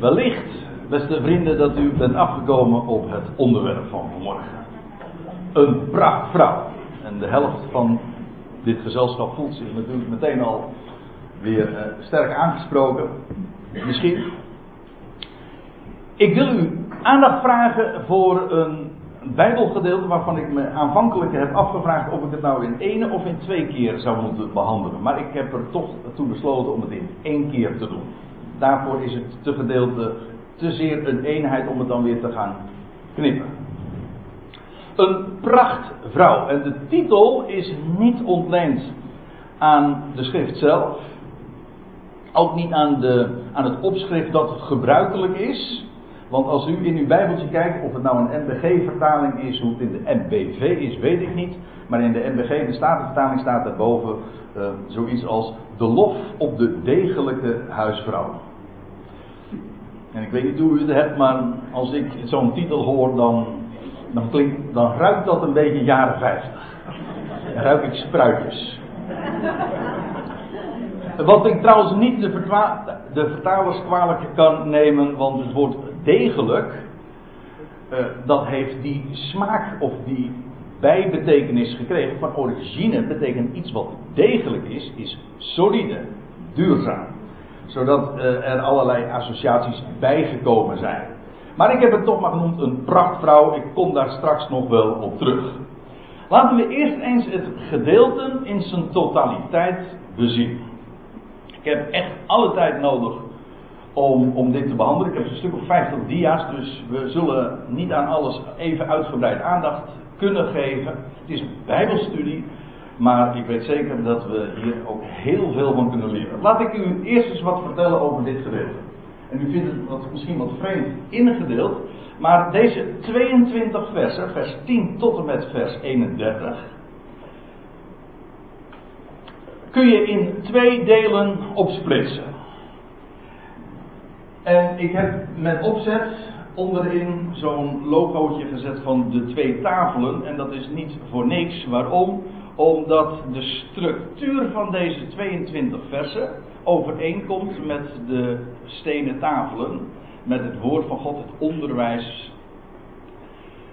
Wellicht, beste vrienden, dat u bent afgekomen op het onderwerp van vanmorgen. Een prachtvrouw. En de helft van dit gezelschap voelt zich natuurlijk meteen al weer uh, sterk aangesproken. Misschien. Ik wil u aandacht vragen voor een Bijbelgedeelte waarvan ik me aanvankelijk heb afgevraagd of ik het nou in één of in twee keer zou moeten behandelen. Maar ik heb er toch toe besloten om het in één keer te doen. Daarvoor is het te gedeelte te zeer een eenheid om het dan weer te gaan knippen. Een prachtvrouw. En de titel is niet ontleend aan de schrift zelf. Ook niet aan, de, aan het opschrift dat gebruikelijk is. Want als u in uw Bijbeltje kijkt, of het nou een NBG-vertaling is, hoe het in de NBV is, weet ik niet. Maar in de NBG, de Statenvertaling, staat daarboven uh, zoiets als de lof op de degelijke huisvrouw. En ik weet niet hoe u het hebt, maar als ik zo'n titel hoor, dan, dan, klinkt, dan ruikt dat een beetje jaren 50. Dan ruik ik spruitjes. Wat ik trouwens niet de, vertalers kwalijk kan nemen, want het woord degelijk, uh, dat heeft die smaak of die bijbetekenis gekregen. Van origine betekent iets wat degelijk is, is solide, duurzaam. Zodat uh, er allerlei associaties bijgekomen zijn. Maar ik heb het toch maar genoemd een prachtvrouw. Ik kom daar straks nog wel op terug. Laten we eerst eens het gedeelte in zijn totaliteit bezien. Ik heb echt alle tijd nodig om, om dit te behandelen. Ik heb een stuk of 50 dia's, dus we zullen niet aan alles even uitgebreid aandacht kunnen geven. Het is een bijbelstudie, maar ik weet zeker dat we hier ook heel veel van kunnen leren. Laat ik u eerst eens wat vertellen over dit gedeelte. En u vindt het misschien wat vreemd ingedeeld, maar deze 22 versen, vers 10 tot en met vers 31, kun je in twee delen opsplitsen. En ik heb met opzet onderin zo'n logootje gezet van de twee tafelen. En dat is niet voor niks. Waarom? Omdat de structuur van deze 22 versen overeenkomt met de stenen tafelen. Met het woord van God, het onderwijs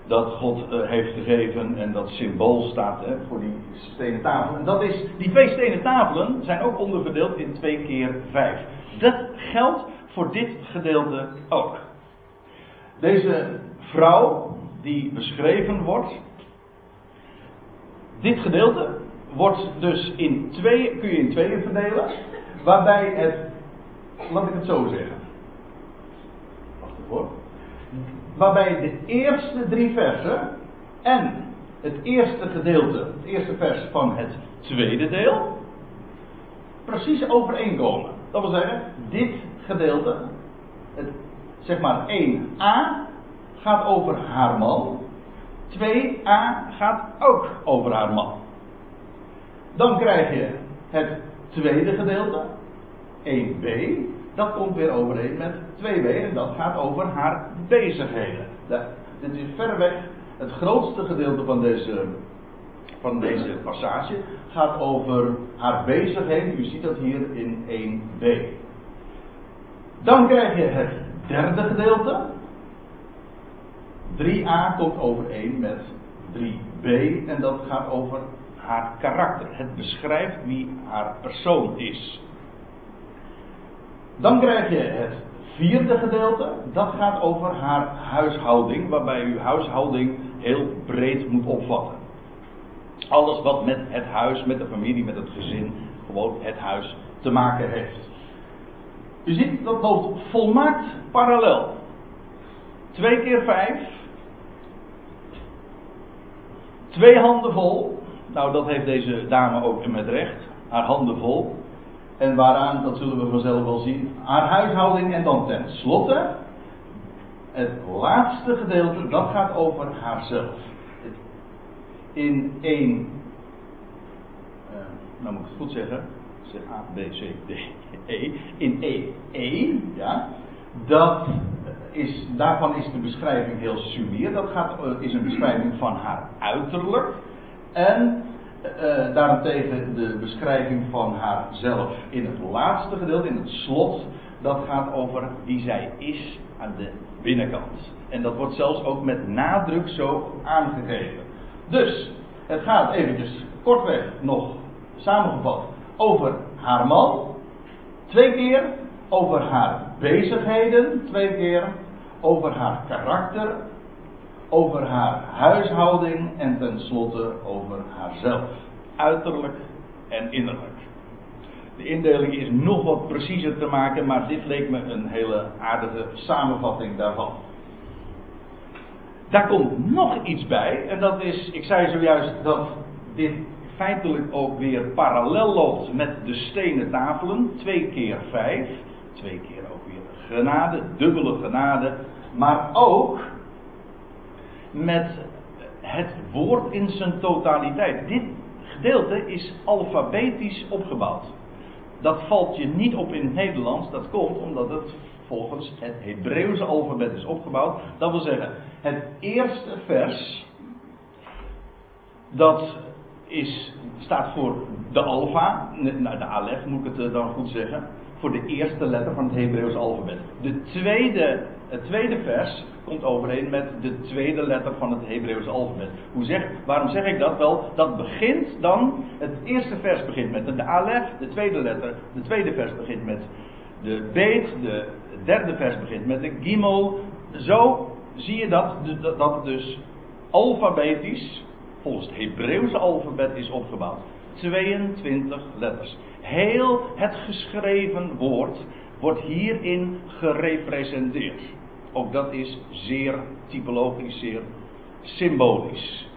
dat God uh, heeft gegeven en dat symbool staat hè, voor die stenen tafelen. En dat is, die twee stenen tafelen zijn ook onderverdeeld in twee keer vijf. Dat geldt voor dit gedeelte ook. Deze vrouw die beschreven wordt, dit gedeelte wordt dus in twee, kun je in tweeën verdelen, waarbij het, laat ik het zo zeggen. Wacht even Waarbij de eerste drie versen en het eerste gedeelte, het eerste vers van het tweede deel, precies overeenkomen. Dat wil zeggen, dit gedeelte, het, zeg maar 1a, gaat over haar man. 2a gaat ook over haar man. Dan krijg je het tweede gedeelte, 1b, dat komt weer overeen met 2b en dat gaat over haar bezigheden. dit is verreweg het grootste gedeelte van deze, van deze passage. Gaat over haar bezigheden. U ziet dat hier in 1b. Dan krijg je het derde gedeelte. 3a komt overeen met 3b en dat gaat over haar karakter. Het beschrijft wie haar persoon is. Dan krijg je het vierde gedeelte. Dat gaat over haar huishouding, waarbij u huishouding heel breed moet opvatten. Alles wat met het huis, met de familie, met het gezin, gewoon het huis te maken heeft. U ziet, dat loopt volmaakt parallel. Twee keer vijf. Twee handen vol. Nou, dat heeft deze dame ook met recht. Haar handen vol. En waaraan, dat zullen we vanzelf wel zien, haar huishouding. En dan ten slotte, het laatste gedeelte, dat gaat over haarzelf. In één, uh, nou moet ik het goed zeggen, A, B, C, D, E. In E, E, ja, dat is, daarvan is de beschrijving heel sumier. Dat gaat, eh, is een beschrijving van haar uiterlijk. En uh, daarentegen de beschrijving van haarzelf in het laatste gedeelte, in het slot, dat gaat over wie zij is aan de binnenkant. En dat wordt zelfs ook met nadruk zo aangegeven. Dus, het gaat eventjes kortweg nog samengevat over haar man. Twee keer over haar bezigheden. Twee keer over haar karakter. Over haar huishouding. En tenslotte over haarzelf. Uiterlijk en innerlijk. De indeling is nog wat preciezer te maken, maar dit leek me een hele aardige samenvatting daarvan. Daar komt nog iets bij, en dat is, ik zei zojuist dat dit feitelijk ook weer parallel loopt met de stenen tafelen, twee keer vijf, twee keer ook weer genade, dubbele genade, maar ook met het woord in zijn totaliteit. Dit gedeelte is alfabetisch opgebouwd. Dat valt je niet op in het Nederlands, dat komt omdat het volgens het Hebreeuwse alfabet is opgebouwd. Dat wil zeggen, het eerste vers, dat is, staat voor de alfa, nou, de alef moet ik het eh, dan goed zeggen, voor de eerste letter van het Hebreeuwse alfabet. De tweede, het tweede vers komt overeen met de tweede letter van het Hebreeuwse alfabet. Hoe zeg, waarom zeg ik dat? Wel, dat begint dan, het eerste vers begint met de alef, de tweede letter, de tweede vers begint met de beet, de derde vers begint met de gimel. Zo zie je dat, dat dus alfabetisch, volgens het Hebreeuwse alfabet is opgebouwd. 22 letters. Heel het geschreven woord wordt hierin gerepresenteerd. Ook dat is zeer typologisch, zeer symbolisch.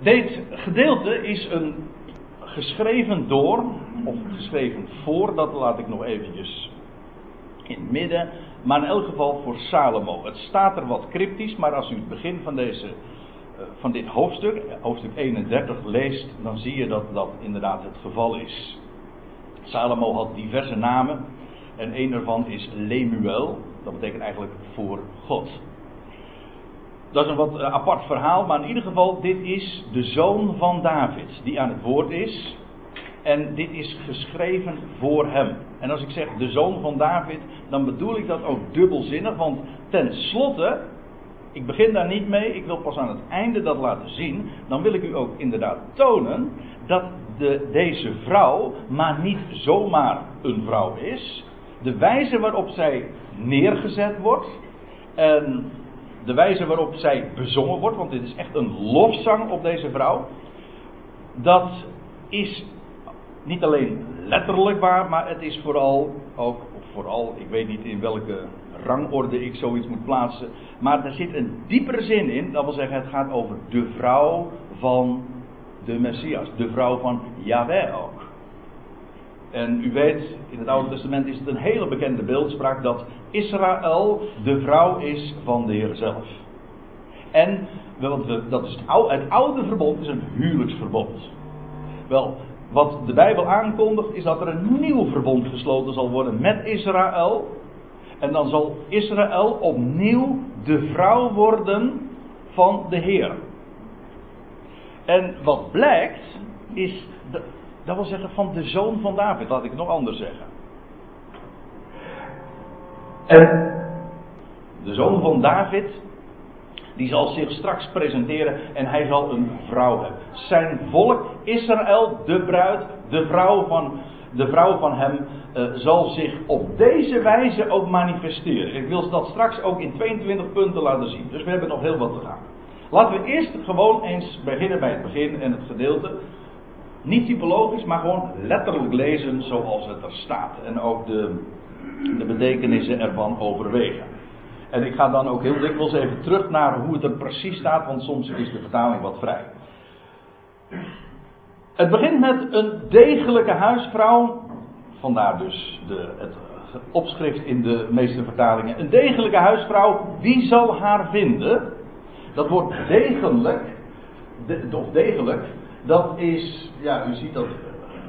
Dit gedeelte is een geschreven door, of geschreven voor, dat laat ik nog eventjes in het midden. Maar in elk geval voor Salomo. Het staat er wat cryptisch, maar als u het begin van, deze, van dit hoofdstuk, hoofdstuk 31, leest, dan zie je dat dat inderdaad het geval is. Salomo had diverse namen. En een daarvan is Lemuel. Dat betekent eigenlijk voor God. Dat is een wat eh, apart verhaal, maar in ieder geval, dit is de zoon van David, die aan het woord is. En dit is geschreven voor hem. En als ik zeg de zoon van David, dan bedoel ik dat ook dubbelzinnig, want tenslotte, ik begin daar niet mee, ik wil pas aan het einde dat laten zien. Dan wil ik u ook inderdaad tonen dat de, deze vrouw maar niet zomaar een vrouw is. De wijze waarop zij neergezet wordt en de wijze waarop zij bezongen wordt, want dit is echt een lofzang op deze vrouw, dat is niet alleen letterlijk waar, maar het is vooral ook, vooral, ik weet niet in welke rangorde ik zoiets moet plaatsen, maar er zit een diepere zin in, dat wil zeggen het gaat over de vrouw van de Messias, de vrouw van Yahweh ook. En u weet, in het Oude Testament is het een hele bekende beeldspraak dat Israël de vrouw is van de Heer zelf. En dat is het, oude, het oude verbond is een huwelijksverbond. Wel, wat de Bijbel aankondigt is dat er een nieuw verbond gesloten zal worden met Israël. En dan zal Israël opnieuw de vrouw worden van de Heer. En wat blijkt is dat wil zeggen van de zoon van David, laat ik het nog anders zeggen. En de zoon van David, die zal zich straks presenteren en hij zal een vrouw hebben. Zijn volk, Israël, de bruid, de vrouw van, de vrouw van hem, uh, zal zich op deze wijze ook manifesteren. Ik wil dat straks ook in 22 punten laten zien. Dus we hebben nog heel wat te gaan. Laten we eerst gewoon eens beginnen bij het begin en het gedeelte niet typologisch, maar gewoon letterlijk lezen zoals het er staat. En ook de, de betekenissen ervan overwegen. En ik ga dan ook heel dikwijls even terug naar hoe het er precies staat, want soms is de vertaling wat vrij. Het begint met een degelijke huisvrouw. Vandaar dus de, het opschrift in de meeste vertalingen. Een degelijke huisvrouw, wie zal haar vinden? Dat wordt degelijk, de, of degelijk, dat is, ja, u ziet dat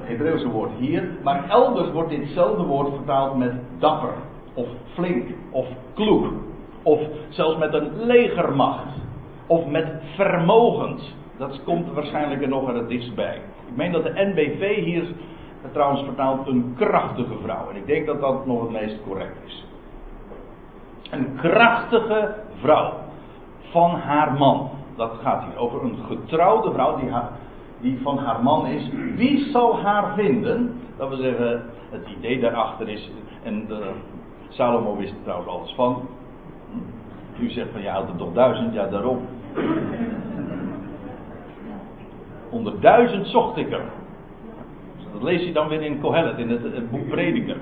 Hebreeuwse woord hier, maar elders wordt ditzelfde woord vertaald met dapper, of flink, of kloek, of zelfs met een legermacht, of met vermogend. Dat komt waarschijnlijk er nog er het dichtst bij. Ik meen dat de NBV hier trouwens vertaald een krachtige vrouw. En ik denk dat dat nog het meest correct is. Een krachtige vrouw van haar man. Dat gaat hier over een getrouwde vrouw die, haar, die van haar man is. Wie zal haar vinden? Dat wil zeggen, het idee daarachter is. En Salomo wist er trouwens alles van. U zegt van ja, had er toch duizend, ja daarom. Onder duizend zocht ik er. Dat lees je dan weer in Kohelet, in het, het boek Prediker.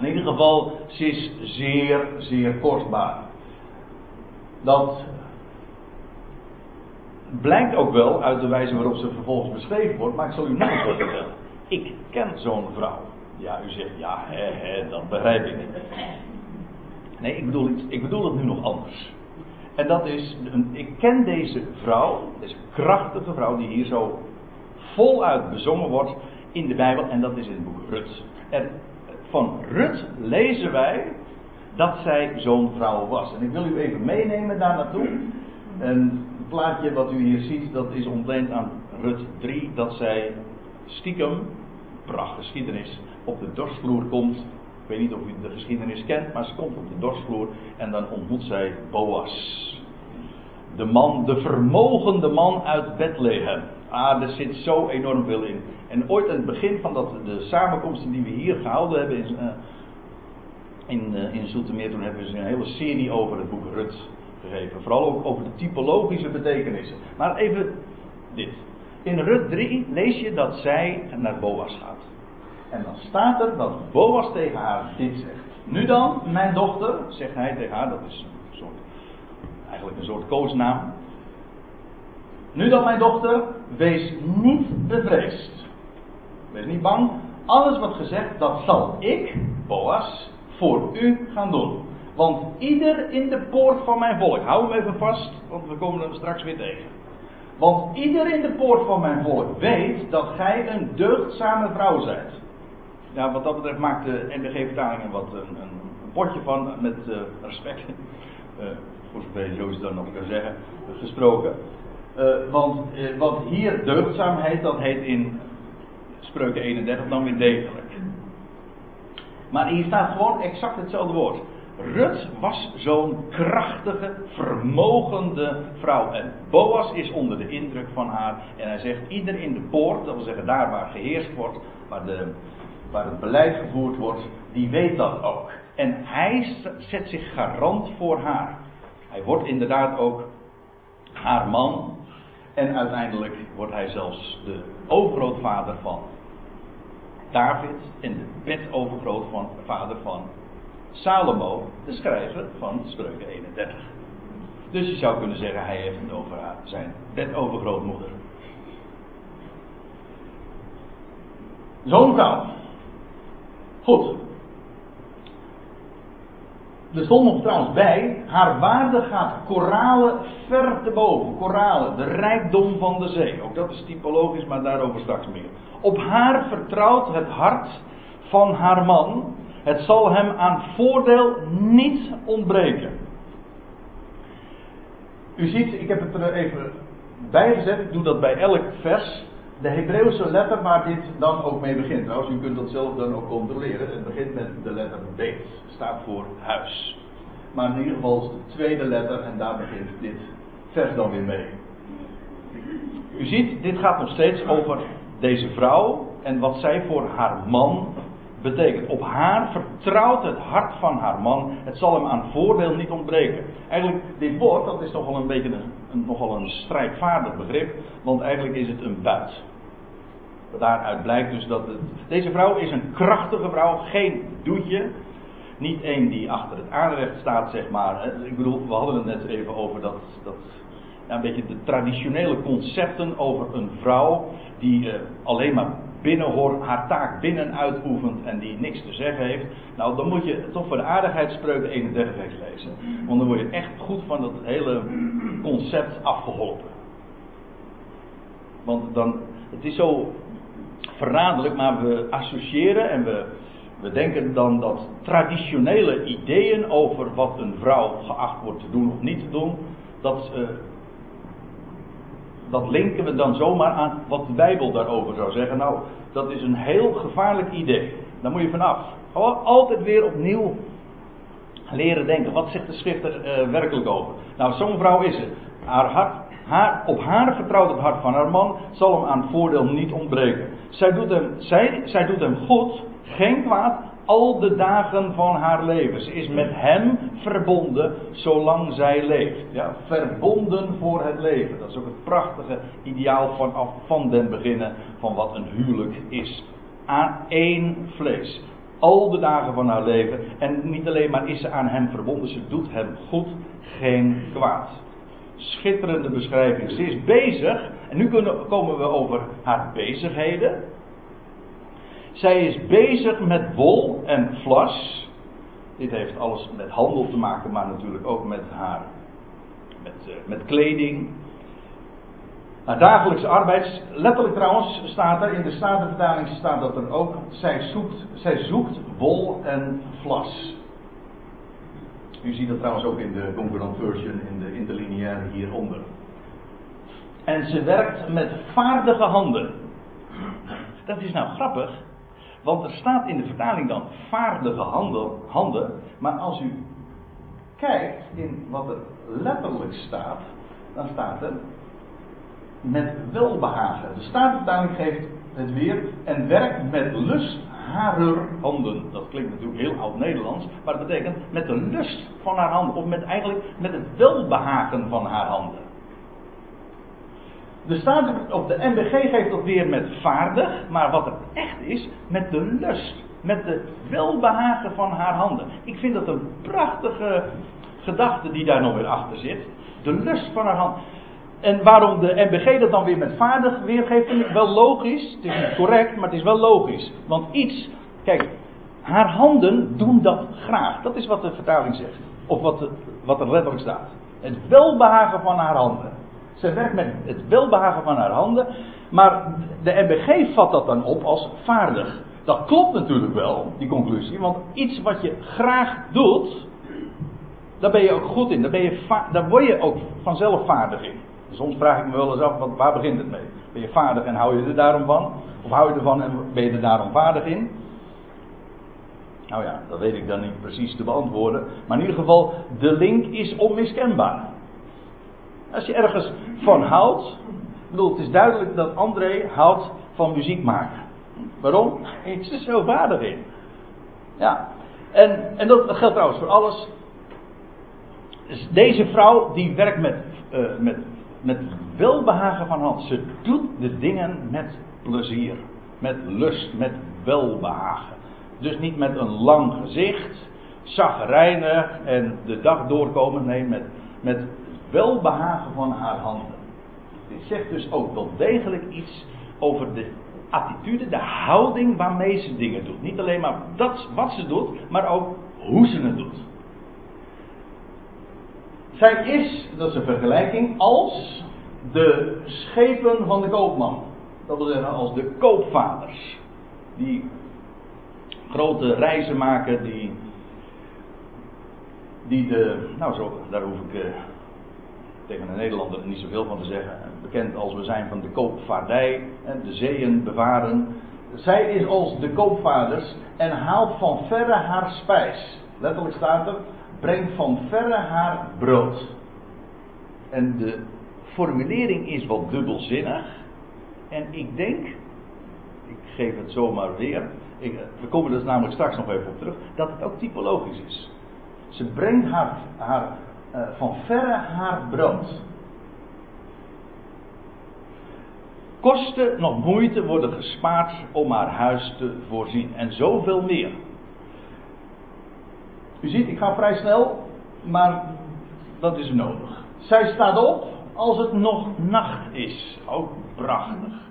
In ieder geval, ze is zeer, zeer kostbaar. Dat blijkt ook wel uit de wijze waarop ze vervolgens beschreven wordt, maar ik zal u nog eens wat vertellen. Ik ken zo'n vrouw. Ja, u zegt, ja, hè, hè, dat begrijp ik. Nee, ik bedoel, ik bedoel het nu nog anders. En dat is, ik ken deze vrouw, deze krachtige vrouw die hier zo voluit bezongen wordt in de Bijbel, en dat is in het boek Rut. En van Rut lezen wij dat zij zo'n vrouw was. En ik wil u even meenemen daar naartoe. Een plaatje wat u hier ziet, dat is ontleend aan Rut 3, dat zij stiekem, prachtige geschiedenis, op de dorsvloer komt. Weet niet of u de geschiedenis kent, maar ze komt op de dorsvloer en dan ontmoet zij Boas. De man, de vermogende man uit Bethlehem. Ah, er zit zo enorm veel in. En ooit aan het begin van dat, de samenkomsten die we hier gehouden hebben in, uh, in, uh, in Zoetermeer, toen hebben ze een hele serie over het boek Rut gegeven. Vooral ook over de typologische betekenissen. Maar even dit. In Rut 3 lees je dat zij naar Boas gaat. En dan staat er dat Boas tegen haar dit zegt. Nu dan, mijn dochter, zegt hij tegen haar, dat is eigenlijk een soort koosnaam. Nu dan, mijn dochter, wees niet bevreesd. Wees niet bang. Alles wat gezegd, dat zal ik, Boas, voor u gaan doen. Want ieder in de poort van mijn volk, hou hem even vast, want we komen hem straks weer tegen. Want ieder in de poort van mijn volk weet dat gij een deugdzame vrouw zijt. Ja, wat dat betreft maakt de NBG-vertaling er wat een, een, potje van, met uh, respect. Voor zover je zoiets dan nog kan zeggen, gesproken. Uh, want wat hier deugdzaamheid, dat heet in Spreuken 31 dan weer degelijk. Maar hier staat gewoon exact hetzelfde woord. Rut was zo'n krachtige, vermogende vrouw. En Boas is onder de indruk van haar. En hij zegt: ieder in de poort, dat wil zeggen daar waar geheerst wordt, waar, de, waar het beleid gevoerd wordt, die weet dat ook. En hij zet zich garant voor haar. Hij wordt inderdaad ook haar man. En uiteindelijk wordt hij zelfs de overgrootvader van David en de bedovergrootvader van Salomo, de schrijver van Spreuken 31. Dus je zou kunnen zeggen, hij heeft het over zijn bedovergrootmoeder. Zo'n vrouw. Goed. Er stond nog trouwens bij, haar waarde gaat koralen ver te boven. Koralen, de rijkdom van de zee. Ook dat is typologisch, maar daarover straks meer. Op haar vertrouwt het hart van haar man. Het zal hem aan voordeel niet ontbreken. U ziet, ik heb het er even bij gezet. Ik doe dat bij elk vers. De Hebreeuwse letter waar dit dan ook mee begint. Trouwens, u kunt dat zelf dan ook controleren. Het begint met de letter B. Staat voor huis. Maar in ieder geval is de tweede letter en daar begint dit vers dan weer mee. U ziet, dit gaat nog steeds over deze vrouw en wat zij voor haar man betekent. Op haar vertrouwt het hart van haar man. Het zal hem aan voordeel niet ontbreken. Eigenlijk, dit woord, dat is nogal een beetje een, een, nogal een strijdvaardig begrip. Want eigenlijk is het een buit. Daaruit blijkt dus dat het, deze vrouw is een krachtige vrouw, geen doetje. Niet één die achter het aanrecht staat, zeg maar. Ik bedoel, we hadden het net even over dat, dat ja, een beetje de traditionele concepten over een vrouw die uh, alleen maar binnen haar taak binnen uitoefent en die niks te zeggen heeft. Nou, dan moet je toch voor de aardigheidsspreuken 31 lezen. Want dan word je echt goed van dat hele concept afgeholpen. Want dan, het is zo verraderlijk, maar we associëren en we, we denken dan dat traditionele ideeën over wat een vrouw geacht wordt te doen of niet te doen, dat, uh, dat linken we dan zomaar aan wat de Bijbel daarover zou zeggen. Nou, dat is een heel gevaarlijk idee. Daar moet je vanaf. Gewoon altijd weer opnieuw leren denken. Wat zegt de schrift er uh, werkelijk over? Nou, zo'n vrouw is het. Haar hart, haar, op haar vertrouwt het hart van haar man, zal hem aan voordeel niet ontbreken. Zij doet hem, zij, zij doet hem goed, geen kwaad, al de dagen van haar leven. Ze is met hem verbonden zolang zij leeft. Ja, verbonden voor het leven. Dat is ook het prachtige ideaal vanaf van den beginnen van wat een huwelijk is. Aan één vlees. Al de dagen van haar leven. En niet alleen maar is ze aan hem verbonden, ze doet hem goed, geen kwaad. Schitterende beschrijving. Ze is bezig. En nu komen we over haar bezigheden. Zij is bezig met wol en vlas. Dit heeft alles met handel te maken, maar natuurlijk ook met haar. Met, uh, met kleding. Haar dagelijkse arbeid. Letterlijk trouwens staat er, in de Statenvertaling staat dat er ook. Zij zoekt, zij zoekt wol en vlas. U ziet dat trouwens ook in de Concordant Version, in de interlineaire hieronder. En ze werkt met vaardige handen. Dat is nou grappig. Want er staat in de vertaling dan vaardige handen, handen. Maar als u kijkt in wat er letterlijk staat, dan staat er met welbehagen. De Statenvertaling geeft het weer en werkt met lust harer handen. Dat klinkt natuurlijk heel oud-Nederlands, maar dat betekent met de lust van haar handen. Of met eigenlijk met het welbehagen van haar handen. De, staat, of de MBG geeft dat weer met vaardig, maar wat het echt is, met de lust. Met de welbehagen van haar handen. Ik vind dat een prachtige gedachte die daar nog weer achter zit. De lust van haar hand. En waarom de MBG dat dan weer met vaardig weergeeft, vind ik wel logisch. Het is niet correct, maar het is wel logisch. Want iets, kijk, haar handen doen dat graag. Dat is wat de vertaling zegt. Of wat, wat er letterlijk staat. Het welbehagen van haar handen. Ze werkt met het welbehagen van haar handen. Maar de MBG vat dat dan op als vaardig. Dat klopt natuurlijk wel, die conclusie. Want iets wat je graag doet, daar ben je ook goed in. Daar, ben je daar word je ook vanzelf vaardig in. Soms vraag ik me wel eens af, want waar begint het mee? Ben je vaardig en hou je er daarom van? Of hou je ervan en ben je er daarom vaardig in? Nou ja, dat weet ik dan niet precies te beantwoorden. Maar in ieder geval, de link is onmiskenbaar. Als je ergens van houdt. Ik bedoel, het is duidelijk dat André houdt van muziek maken. Waarom? Hij is er zo vaardig in. Ja. En, en dat geldt trouwens voor alles. Dus deze vrouw die werkt met, uh, met, met welbehagen van hand. Ze doet de dingen met plezier. Met lust, met welbehagen. Dus niet met een lang gezicht, zagrijnig en de dag doorkomen. Nee, met, met welbehagen van haar handen. Dit zegt dus ook wel degelijk iets over de attitude, de houding waarmee ze dingen doet. Niet alleen maar dat wat ze doet, maar ook hoe ze het doet. Zij is, dat is een vergelijking, als de schepen van de koopman. Dat wil zeggen als de koopvaders. Die grote reizen maken, die, die de, nou zo, daar hoef ik uh, tegen een Nederlander niet zoveel van te zeggen. Bekend als we zijn van de koopvaardij, de zeeën bewaren. Zij is als de koopvaders en haalt van verre haar spijs. Letterlijk staat er, brengt van verre haar brood. En de formulering is wat dubbelzinnig. En ik denk, ik geef het zomaar weer, ik, we komen er namelijk straks nog even op terug, dat het ook typologisch is. Ze brengt haar, haar uh, van verre haar brood. Kosten nog moeite worden gespaard om haar huis te voorzien. En zoveel meer. U ziet, ik ga vrij snel, maar dat is nodig. Zij staat op als het nog nacht is. Ook prachtig.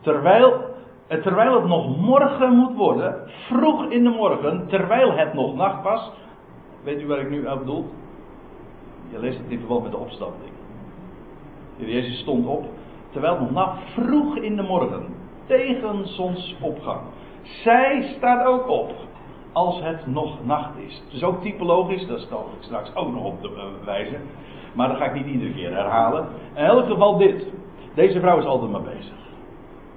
Terwijl, eh, terwijl het nog morgen moet worden, vroeg in de morgen, terwijl het nog nacht was. Weet u waar ik nu aan bedoel? Je leest het in verband met de opstanding. Jezus stond op, terwijl het nog nacht vroeg in de morgen, tegen zonsopgang. Zij staat ook op, als het nog nacht is. Het is ook typologisch, dat zal ik straks ook nog op de wijzen. Maar dat ga ik niet iedere keer herhalen. In elk geval dit. Deze vrouw is altijd maar bezig.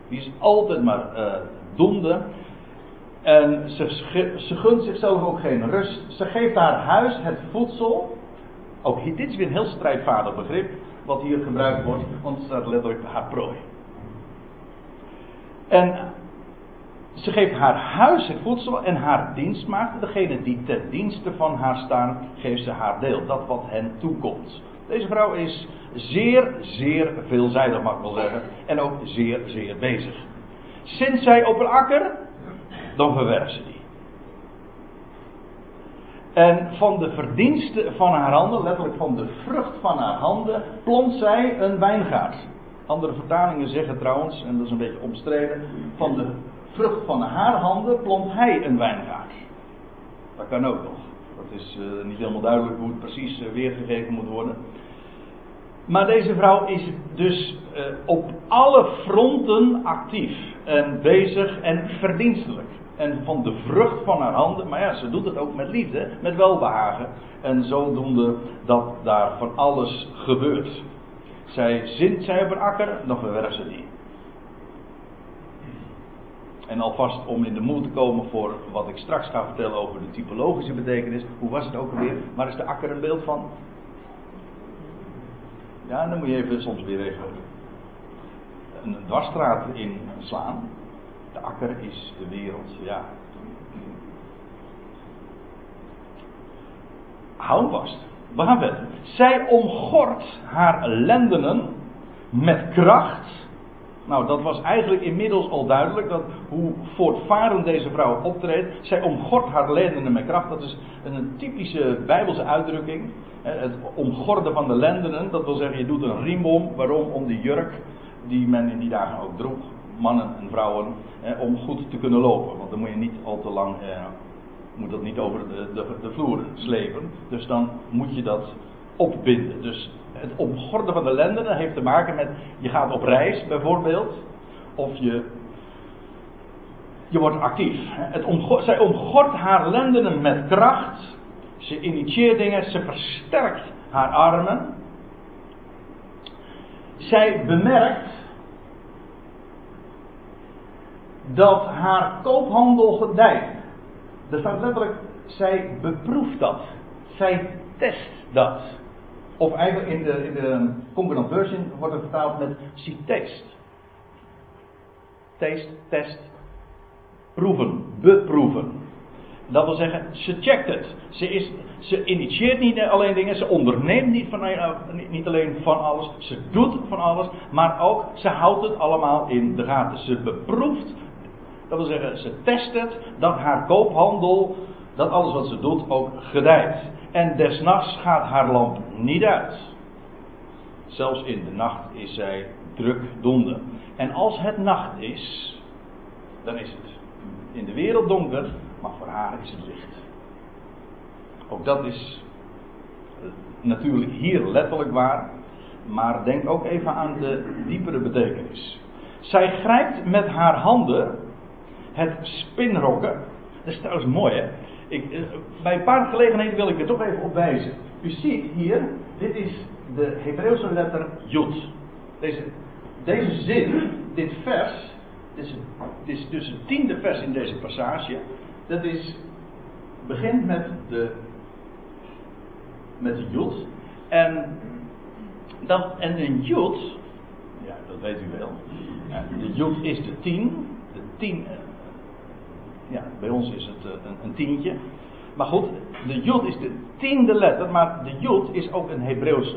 Die is altijd maar uh, doende. En ze, ze gunt zichzelf ook geen rust. Ze geeft haar huis het voedsel. Ook dit is weer een heel strijdvaardig begrip. Wat hier gebruikt wordt. Want het staat letterlijk haar prooi. En ze geeft haar huis het voedsel en haar dienstmaagd, degene die ten dienste van haar staan, geeft ze haar deel, dat wat hen toekomt. Deze vrouw is zeer, zeer veelzijdig, mag ik wel zeggen, en ook zeer, zeer bezig. Sinds zij op een akker, dan verwerft ze die. En van de verdiensten van haar handen, letterlijk van de vrucht van haar handen, plant zij een wijngaard. Andere vertalingen zeggen trouwens, en dat is een beetje omstreden, van de vrucht van haar handen plant hij een wijngaard. Dat kan ook nog. Dat is uh, niet helemaal duidelijk hoe het precies uh, weergegeven moet worden. Maar deze vrouw is dus uh, op alle fronten actief en bezig en verdienstelijk. En van de vrucht van haar handen, maar ja, ze doet het ook met liefde, met welbehagen. En zodoende dat daar van alles gebeurt. Zij zint zij op akker, dan verwerft ze die. En alvast om in de moed te komen voor wat ik straks ga vertellen over de typologische betekenis. Hoe was het ook alweer? Waar is de akker een beeld van? Ja, dan moet je even soms weer even een dwarsstraat inslaan. De akker is de wereld, ja. Hou vast. We gaan verder. Zij omgort haar lendenen met kracht nou, dat was eigenlijk inmiddels al duidelijk dat hoe voortvarend deze vrouw optreedt. Zij omgort haar lendenen met kracht. Dat is een typische Bijbelse uitdrukking. Het omgorden van de lendenen, dat wil zeggen je doet een riem om. Waarom? Om die jurk die men in die dagen ook droeg, mannen en vrouwen, om goed te kunnen lopen. Want dan moet je niet al te lang, eh, moet dat niet over de, de, de vloer slepen. Dus dan moet je dat opbinden. Dus het omgorden van de lendenen heeft te maken met je gaat op reis bijvoorbeeld. Of je, je wordt actief. Het zij omgort haar lendenen met kracht. Ze initieert dingen, ze versterkt haar armen. Zij bemerkt dat haar koophandel gedijt. Er staat letterlijk, zij beproeft dat. Zij test dat. Of eigenlijk in de, in de Version wordt het vertaald met she taste. Taste, test, proeven, beproeven. Dat wil zeggen, ze checkt het. Ze, is, ze initieert niet alleen dingen, ze onderneemt niet, van, eh, niet alleen van alles, ze doet van alles, maar ook ze houdt het allemaal in de gaten. Ze beproeft, dat wil zeggen, ze test het, dat haar koophandel, dat alles wat ze doet ook gedijt. En desnachts gaat haar lamp niet uit. Zelfs in de nacht is zij druk donde. En als het nacht is, dan is het in de wereld donker, maar voor haar is het licht. Ook dat is natuurlijk hier letterlijk waar, maar denk ook even aan de diepere betekenis. Zij grijpt met haar handen het spinrokken. Dat is trouwens mooi hè. Ik, eh, bij een paar gelegenheden wil ik er toch even op wijzen. U ziet hier, dit is de Hebreeuwse letter Jod. Deze, deze zin, dit vers, dit is, is dus het tiende vers in deze passage. Dat is, begint met de, met de Jod. En, dat, en een Jod, ja, dat weet u wel. De Jod is de tien. De tien ja, bij ons is het eh, een, een tientje. Maar goed, de jod is de tiende letter, maar de jod is ook een Hebreeuws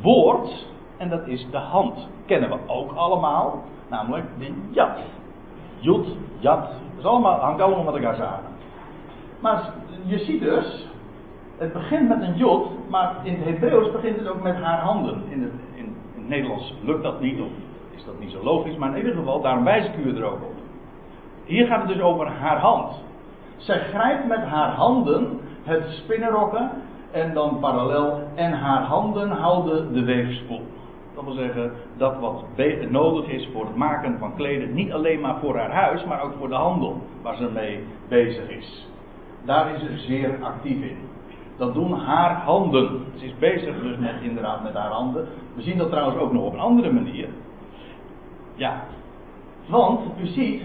woord. En dat is de hand. Kennen we ook allemaal, namelijk de jat. Jod, jat, dat hangt allemaal met elkaar samen. Maar je ziet dus, het begint met een jod, maar in het Hebreeuws begint het ook met haar handen. In het, in het Nederlands lukt dat niet, of is dat niet zo logisch, maar in ieder geval, daarom wijs ik u er ook op. Hier gaat het dus over haar hand. Zij grijpt met haar handen het spinnenrokken en dan parallel en haar handen houden de weefspoel. Dat wil zeggen dat wat nodig is voor het maken van kleden, niet alleen maar voor haar huis, maar ook voor de handel waar ze mee bezig is. Daar is ze zeer actief in. Dat doen haar handen. Ze is bezig dus met, inderdaad met haar handen. We zien dat trouwens ook nog op een andere manier. Ja, Want u ziet,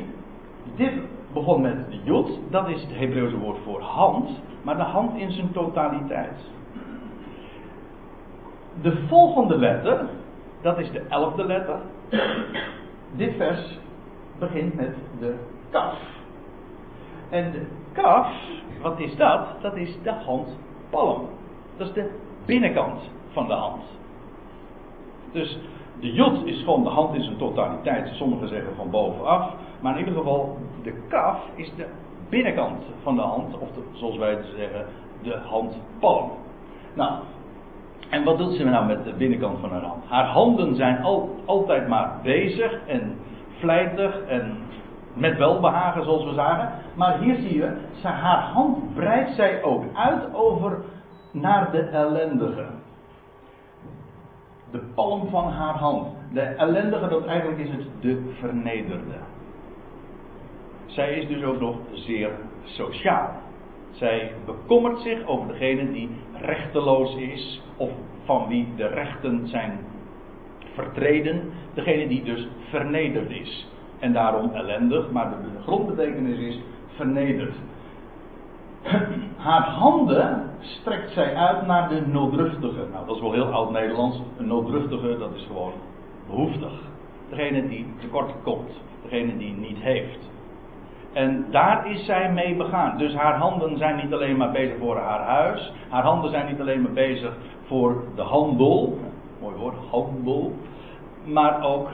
dit begon met de jod, dat is het Hebreeuwse woord voor hand, maar de hand in zijn totaliteit. De volgende letter, dat is de elfde letter. Dit vers begint met de kaf. En de kaf, wat is dat? Dat is de handpalm. Dat is de binnenkant van de hand. Dus de jod is gewoon de hand in zijn totaliteit. Sommigen zeggen van bovenaf. Maar in ieder geval, de kaf is de binnenkant van de hand. Of zoals wij zeggen, de handpalm. Nou, en wat doet ze nou met de binnenkant van haar hand? Haar handen zijn al, altijd maar bezig en vlijtig en met welbehagen, zoals we zagen. Maar hier zie je, haar hand breidt zij ook uit over naar de ellendige. De palm van haar hand. De ellendige, dat eigenlijk is het de vernederde. Zij is dus ook nog zeer sociaal. Zij bekommert zich over degene die rechteloos is, of van wie de rechten zijn vertreden, degene die dus vernederd is. En daarom ellendig, maar de grondbetekenis is vernederd. Haar handen strekt zij uit naar de nooddruftige. Nou, dat is wel heel oud-Nederlands. Een nooddruftige, dat is gewoon behoeftig. Degene die tekort komt. Degene die niet heeft. En daar is zij mee begaan. Dus haar handen zijn niet alleen maar bezig voor haar huis. Haar handen zijn niet alleen maar bezig voor de handel. Mooi woord, handel. Maar ook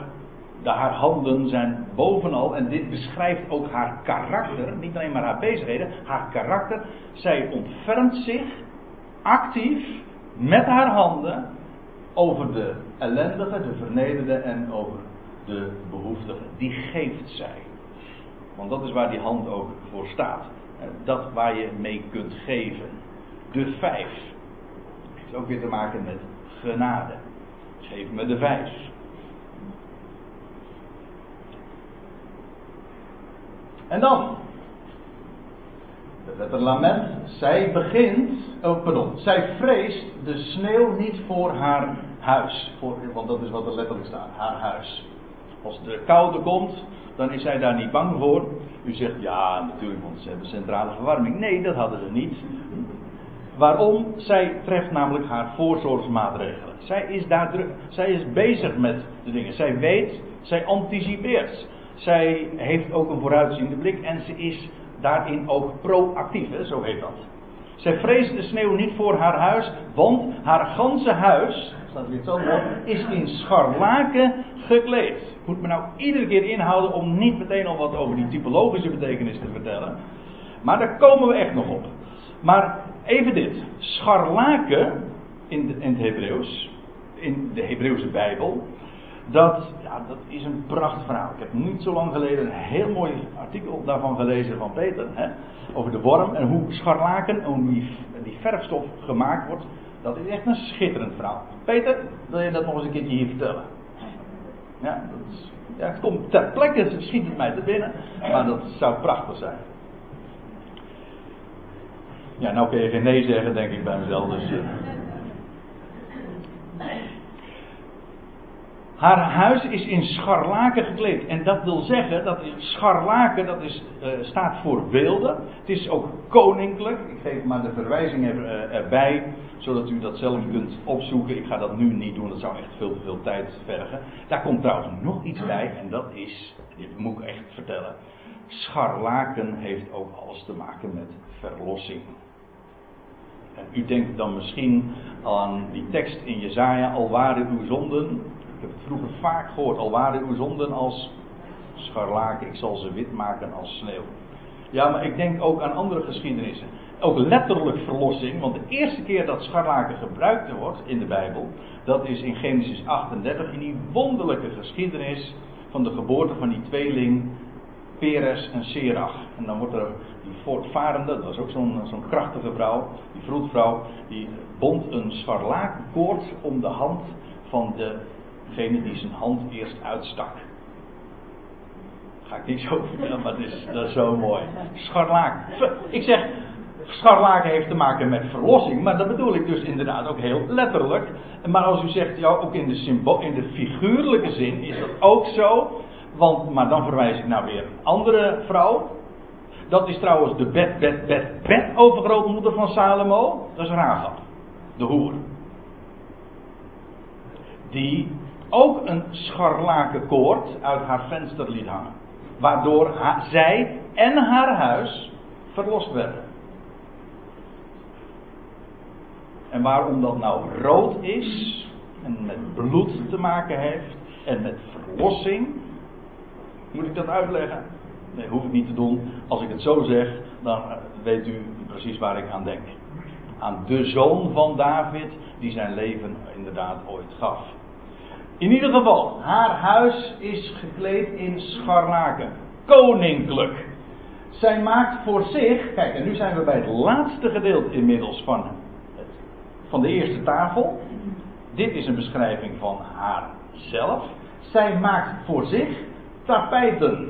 de, haar handen zijn bovenal, en dit beschrijft ook haar karakter, niet alleen maar haar bezigheden, haar karakter. Zij ontfermt zich actief met haar handen over de ellendige, de vernederde en over de behoeftige. Die geeft zij. Want dat is waar die hand ook voor staat. Dat waar je mee kunt geven. De vijf. Heeft ook weer te maken met genade. Geef me de vijf. En dan. De letter lament. Zij begint. Oh, pardon. Zij vreest de sneeuw niet voor haar huis. Voor, want dat is wat er letterlijk staat. Haar huis. Als de koude komt, dan is zij daar niet bang voor. U zegt ja, natuurlijk, want ze hebben centrale verwarming. Nee, dat hadden ze niet. Waarom? Zij treft namelijk haar voorzorgsmaatregelen. Zij is, daar druk, zij is bezig met de dingen. Zij weet, zij anticipeert. Zij heeft ook een vooruitziende blik en ze is daarin ook proactief, zo heet dat. Zij vreest de sneeuw niet voor haar huis, want haar ganse huis, staat weer zo is in scharlaken gekleed. Moet me nou iedere keer inhouden om niet meteen al wat over die typologische betekenis te vertellen. Maar daar komen we echt nog op. Maar even dit. Scharlaken in, in het Hebreeuws, in de Hebreeuwse Bijbel, dat, ja, dat is een prachtverhaal. Ik heb niet zo lang geleden een heel mooi artikel daarvan gelezen van Peter. Hè, over de worm en hoe scharlaken, hoe die, die verfstof gemaakt wordt. Dat is echt een schitterend verhaal. Peter, wil je dat nog eens een keertje hier vertellen? Ja, dat is, het komt ter plekke, schiet het mij te binnen. Maar dat zou prachtig zijn. Ja, nou kun je geen nee zeggen, denk ik bij mezelf. Dus, uh. Haar huis is in scharlaken gekleed. En dat wil zeggen, dat scharlaken dat is, uh, staat voor weelde. Het is ook koninklijk. Ik geef maar de verwijzing er, uh, erbij, zodat u dat zelf kunt opzoeken. Ik ga dat nu niet doen, dat zou echt veel te veel tijd vergen. Daar komt trouwens nog iets bij, en dat is, dit moet ik echt vertellen. Scharlaken heeft ook alles te maken met verlossing. En u denkt dan misschien aan die tekst in Jezaja, al waren uw zonden ik heb het vroeger vaak gehoord. Al waren uw zonden als scharlaken, ik zal ze wit maken als sneeuw. Ja, maar ik denk ook aan andere geschiedenissen. Ook letterlijk verlossing, want de eerste keer dat scharlaken gebruikt wordt in de Bijbel, dat is in Genesis 38, in die wonderlijke geschiedenis van de geboorte van die tweeling Peres en Serach. En dan wordt er die voortvarende, dat was ook zo'n zo'n krachtige vrouw, die vroedvrouw, die bond een scharlakenkoord om de hand van de degene die zijn hand eerst uitstak. Ga ik niet zo vertellen, maar dat is, dat is zo mooi. Scharlaken. Ik zeg, scharlaken heeft te maken met verlossing, maar dat bedoel ik dus inderdaad ook heel letterlijk. Maar als u zegt, ja, ook in de, symbool, in de figuurlijke zin is dat ook zo. Want, maar dan verwijs ik naar weer een andere vrouw. Dat is trouwens de bed, bed, bed, bed overgrootmoeder van Salomo. Dat is Rahab, de hoer. Die ook een scharlaken koord uit haar venster liet hangen. Waardoor zij en haar huis verlost werden. En waarom dat nou rood is en met bloed te maken heeft en met verlossing, moet ik dat uitleggen? Nee, hoef ik niet te doen. Als ik het zo zeg, dan eh, weet u precies waar ik aan denk. Aan de zoon van David, die zijn leven inderdaad ooit gaf. In ieder geval, haar huis is gekleed in scharlaken. Koninklijk. Zij maakt voor zich, kijk, en nu zijn we bij het laatste gedeelte inmiddels van, van de eerste tafel. Dit is een beschrijving van haarzelf. Zij maakt voor zich tapijten.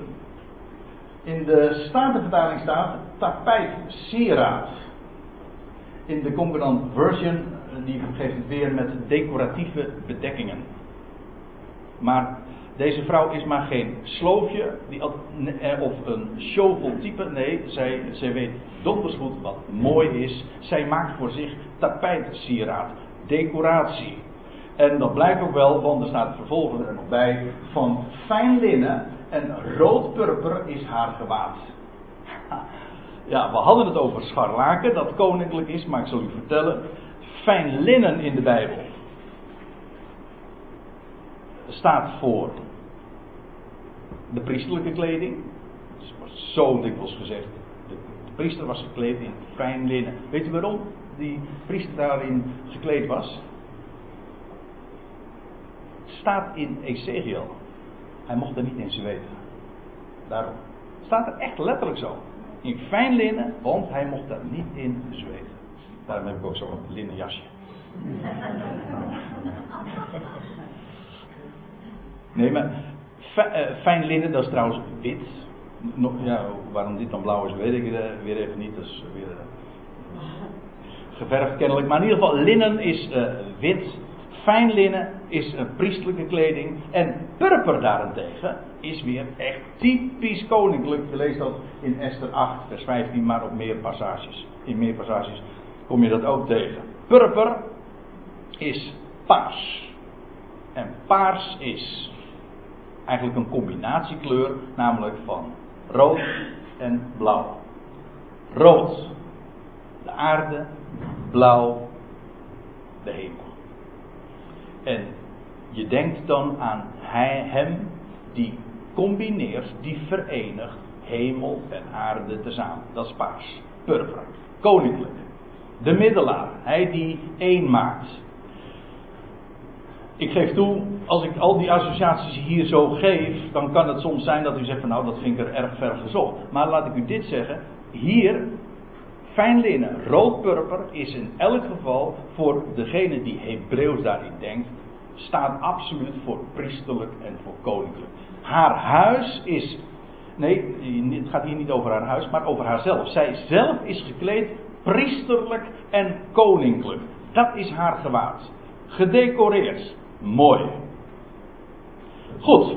In de Statenvertaling staat tapijt sieraad. In de Concordant Version, die geeft het weer met decoratieve bedekkingen. Maar deze vrouw is maar geen sloofje die, eh, of een showvol type. Nee, zij, zij weet donders goed wat mooi is. Zij maakt voor zich tapijtsieraad, decoratie. En dat blijkt ook wel, want er staat vervolgens er nog bij van fijn linnen en rood-purper is haar gewaad. Ja, we hadden het over scharlaken, dat koninklijk is, maar ik zal u vertellen. Fijn linnen in de Bijbel staat voor de priesterlijke kleding. Zo dikwijls gezegd. De, priester was gekleed in fijn linnen. Weet u waarom die priester daarin gekleed was? Staat in Ezekiel. Hij mocht er niet in zweten. Daarom. Staat er echt letterlijk zo. In fijn linnen, want hij mocht daar niet in zweten. Daarom heb ik ook zo'n linnen jasje. Nee, maar eh, fijn linnen, dat is trouwens wit. ja, waarom dit dan blauw is, weet ik eh, weer even niet. Dat is weer uh, geverfd kennelijk. Maar in ieder geval, linnen is wit. Fijn linnen is een priestelijke kleding. En purper daarentegen is weer echt typisch koninklijk. Je leest dat in Esther 8, vers 15, maar op meer passages. In meer passages kom je dat ook tegen. Purper is paars. En paars is eigenlijk een combinatiekleur, namelijk van rood en blauw. Rood, de aarde, blauw, de hemel. En je denkt dan aan hij, hem die combineert, die verenigt hemel en aarde tezamen. Dat is paars, purper, koninklijk. De middelaar, hij die één maakt. Ik geef toe, als ik al die associaties hier zo geef, dan kan het soms zijn dat u zegt van nou dat vind ik er erg ver gezocht. Maar laat ik u dit zeggen, hier, fijn linnen, rood-purper is in elk geval voor degene die Hebreeuws daarin denkt, staat absoluut voor priesterlijk en voor koninklijk. Haar huis is, nee, het gaat hier niet over haar huis, maar over haarzelf. Zij zelf is gekleed priesterlijk en koninklijk. Dat is haar gewaad. Gedecoreerd. Mooi. Goed.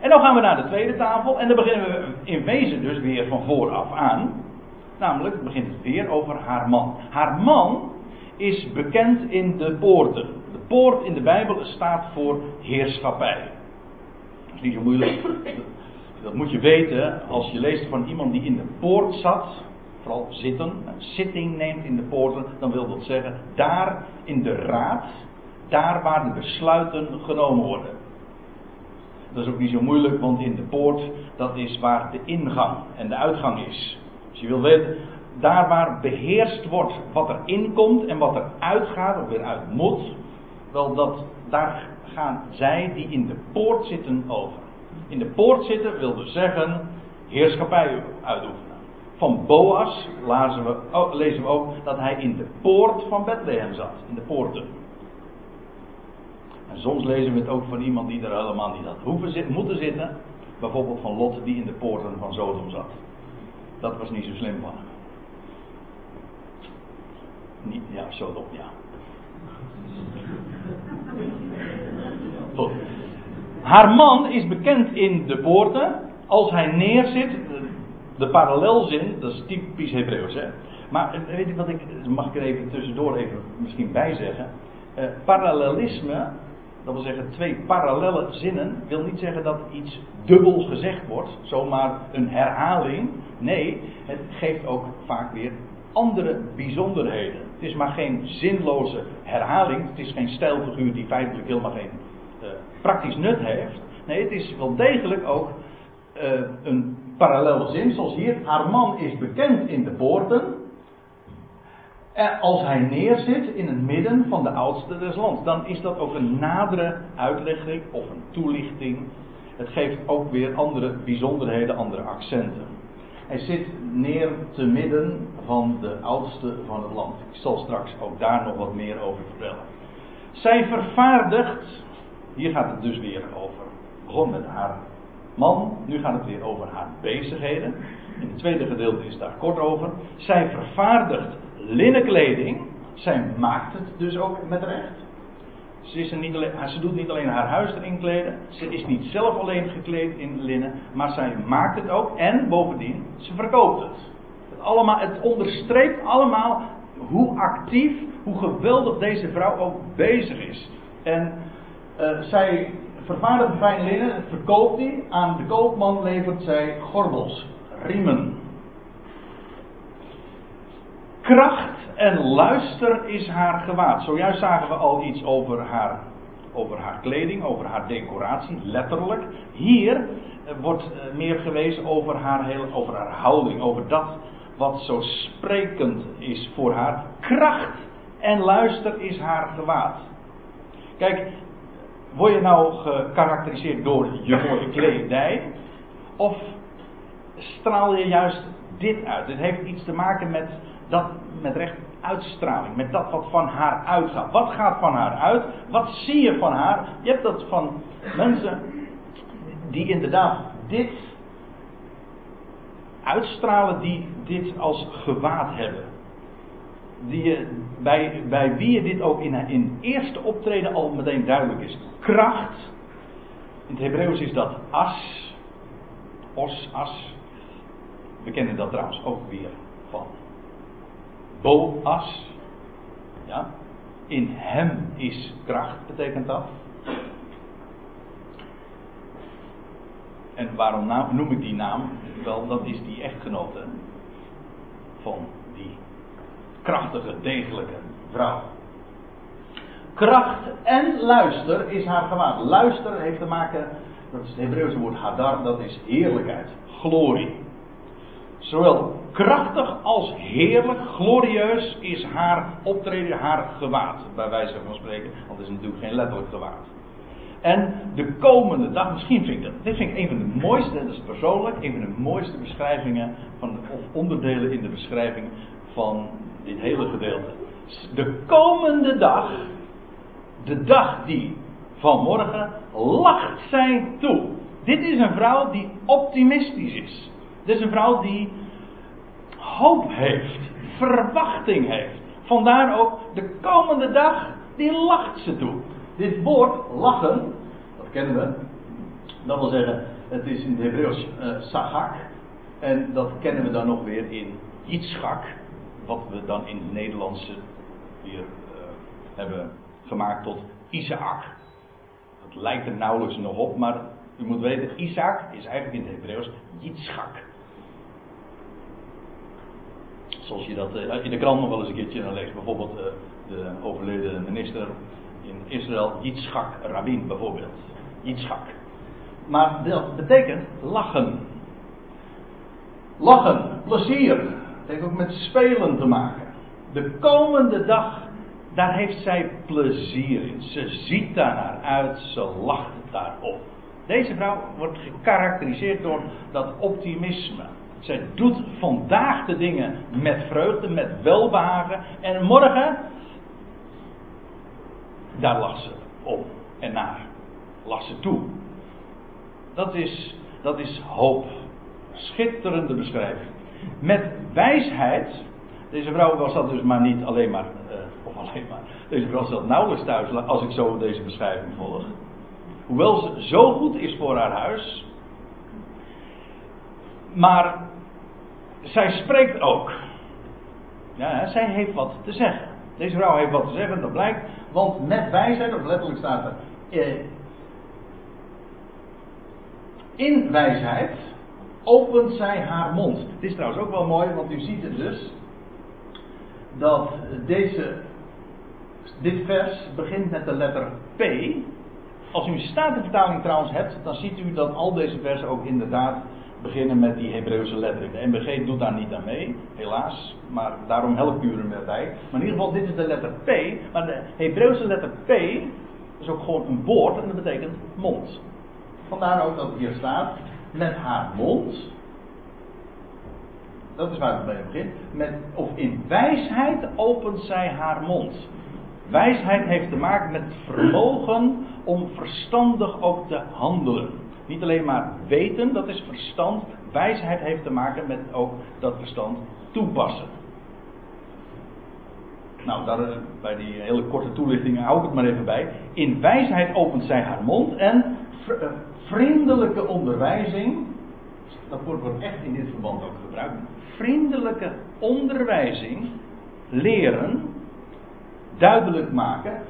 En dan gaan we naar de tweede tafel. En dan beginnen we in wezen dus weer van vooraf aan. Namelijk begint het weer over haar man. Haar man is bekend in de poorten. De poort in de Bijbel staat voor heerschappij. Dat is niet zo moeilijk. Dat moet je weten als je leest van iemand die in de poort zat. Vooral zitten, een zitting neemt in de poorten. Dan wil dat zeggen, daar in de raad daar waar de besluiten genomen worden. Dat is ook niet zo moeilijk, want in de poort, dat is waar de ingang en de uitgang is. Als je wil weten, daar waar beheerst wordt wat er inkomt en wat er uitgaat of weer uit moet, wel dat, daar gaan zij die in de poort zitten over. In de poort zitten wil dus zeggen heerschappij uitoefenen. Van Boas lezen we, lezen we ook dat hij in de poort van Bethlehem zat, in de poorten. En soms lezen we het ook van iemand die er helemaal niet had hoeven moeten zitten. Bijvoorbeeld van Lot die in de poorten van Sodom zat. Dat was niet zo slim van hem. Ja, Sodom, ja. Haar man is bekend in de poorten. Als hij neerzit, de parallelzin, dat is typisch Hebreeuws, hè. Maar eh, weet je wat ik, mag ik er even tussendoor even misschien bij zeggen. Uh, parallelisme, dat wil zeggen twee parallelle zinnen, wil niet zeggen dat iets dubbel gezegd wordt, zomaar een herhaling. Nee, het geeft ook vaak weer andere bijzonderheden. Het is maar geen zinloze herhaling, het is geen stijlfiguur die feitelijk helemaal geen uh, praktisch nut heeft. Nee, het is wel degelijk ook uh, een parallele zin, zoals hier. Haar man is bekend in de poorten. Als hij neerzit in het midden van de oudste des lands, dan is dat ook een nadere uitlegging of een toelichting. Het geeft ook weer andere bijzonderheden, andere accenten. Hij zit neer te midden van de oudste van het land. Ik zal straks ook daar nog wat meer over vertellen. Zij vervaardigt, hier gaat het dus weer over, begon met haar man, nu gaat het weer over haar bezigheden. In het tweede gedeelte is daar kort over. Zij vervaardigt linnenkleding. Zij maakt het dus ook met recht. Ze, is niet alleen, ze doet niet alleen haar huis erin kleden. Ze is niet zelf alleen gekleed in linnen. Maar zij maakt het ook. En bovendien, ze verkoopt het. Het, allemaal, het onderstreept allemaal hoe actief, hoe geweldig deze vrouw ook bezig is. En uh, zij vervaardigt fijn linnen, verkoopt die. Aan de koopman levert zij gordels, riemen. Kracht en luister is haar gewaad. Zojuist zagen we al iets over haar, over haar kleding, over haar decoratie, letterlijk. Hier eh, wordt eh, meer gewezen over haar, heel, over haar houding, over dat wat zo sprekend is voor haar. Kracht en luister is haar gewaad. Kijk, word je nou gekarakteriseerd door je mooie kledij? Of straal je juist dit uit? Dit heeft iets te maken met dat met recht uitstraling, met dat wat van haar uitgaat. Wat gaat van haar uit? Wat zie je van haar? Je hebt dat van mensen die inderdaad dit uitstralen, die dit als gewaad hebben. Die, bij, bij wie je dit ook in, in eerste optreden al meteen duidelijk is. Kracht. In het Hebreeuws is dat as. Os, as. We kennen dat trouwens ook weer van Boas. Ja. In hem is kracht, betekent dat. En waarom noem ik die naam? Wel, dat is die echtgenote van die krachtige, degelijke vrouw. Kracht en luister is haar gewaad. Luister heeft te maken, dat is het Hebreeuwse woord hadar, dat is heerlijkheid, glorie. Zowel krachtig als heerlijk, glorieus is haar optreden, haar gewaad. Bij wijze van spreken, want het is natuurlijk geen letterlijk gewaad. En de komende dag, misschien vind ik dat, dit vind ik een van de mooiste, dat is persoonlijk, een van de mooiste beschrijvingen, van, of onderdelen in de beschrijving van dit hele gedeelte. De komende dag, de dag die van morgen, lacht zij toe. Dit is een vrouw die optimistisch is. Dit is een vrouw die hoop heeft, verwachting heeft. Vandaar ook de komende dag, die lacht ze toe. Dit woord lachen, dat kennen we. Dat wil zeggen, het is in het Hebreeuws uh, sagak. En dat kennen we dan nog weer in Yitzchak. Wat we dan in het Nederlandse hier uh, hebben gemaakt tot Isaac. Dat lijkt er nauwelijks nog op, maar u moet weten, Isaac is eigenlijk in het Hebreeuws Yitzchak. Zoals je dat uh, in de krant nog wel eens een keertje leest. Bijvoorbeeld uh, de overleden minister in Israël, Yitzchak Rabin bijvoorbeeld. Yitzchak. Maar dat betekent lachen. Lachen, plezier. Het heeft ook met spelen te maken. De komende dag, daar heeft zij plezier in. Ze ziet daar naar uit, ze lacht daarop. Deze vrouw wordt gekarakteriseerd door dat optimisme. Zij doet vandaag de dingen met vreugde, met welbehagen. En morgen, daar lacht ze om en naar. Lacht ze toe. Dat is, dat is hoop. Schitterende beschrijving. Met wijsheid. Deze vrouw was dat dus maar niet alleen maar. Uh, of alleen maar. Deze vrouw zat nauwelijks thuis als ik zo deze beschrijving volg. Hoewel ze zo goed is voor haar huis. Maar zij spreekt ook. Ja, zij heeft wat te zeggen. Deze vrouw heeft wat te zeggen, dat blijkt. Want met wijsheid, of letterlijk staat er. Eh, in wijsheid opent zij haar mond. Dit is trouwens ook wel mooi, want u ziet het dus. Dat deze, dit vers begint met de letter P. Als u een statenvertaling trouwens hebt, dan ziet u dat al deze versen ook inderdaad beginnen met die Hebreeuwse letter. De MBG doet daar niet aan mee, helaas. Maar daarom help ik u er bij. Maar in ieder geval, dit is de letter P. Maar de Hebreeuwse letter P is ook gewoon een woord en dat betekent mond. Vandaar ook dat het hier staat, met haar mond. Dat is waar het mee begint. Met, of in wijsheid opent zij haar mond. Wijsheid heeft te maken met vermogen om verstandig ook te handelen. Niet alleen maar weten, dat is verstand. Wijsheid heeft te maken met ook dat verstand toepassen. Nou, daar, eh, bij die hele korte toelichting hou ik het maar even bij. In wijsheid opent zij haar mond en eh, vriendelijke onderwijzing, dat woord wordt echt in dit verband ook gebruikt. Vriendelijke onderwijzing, leren, duidelijk maken,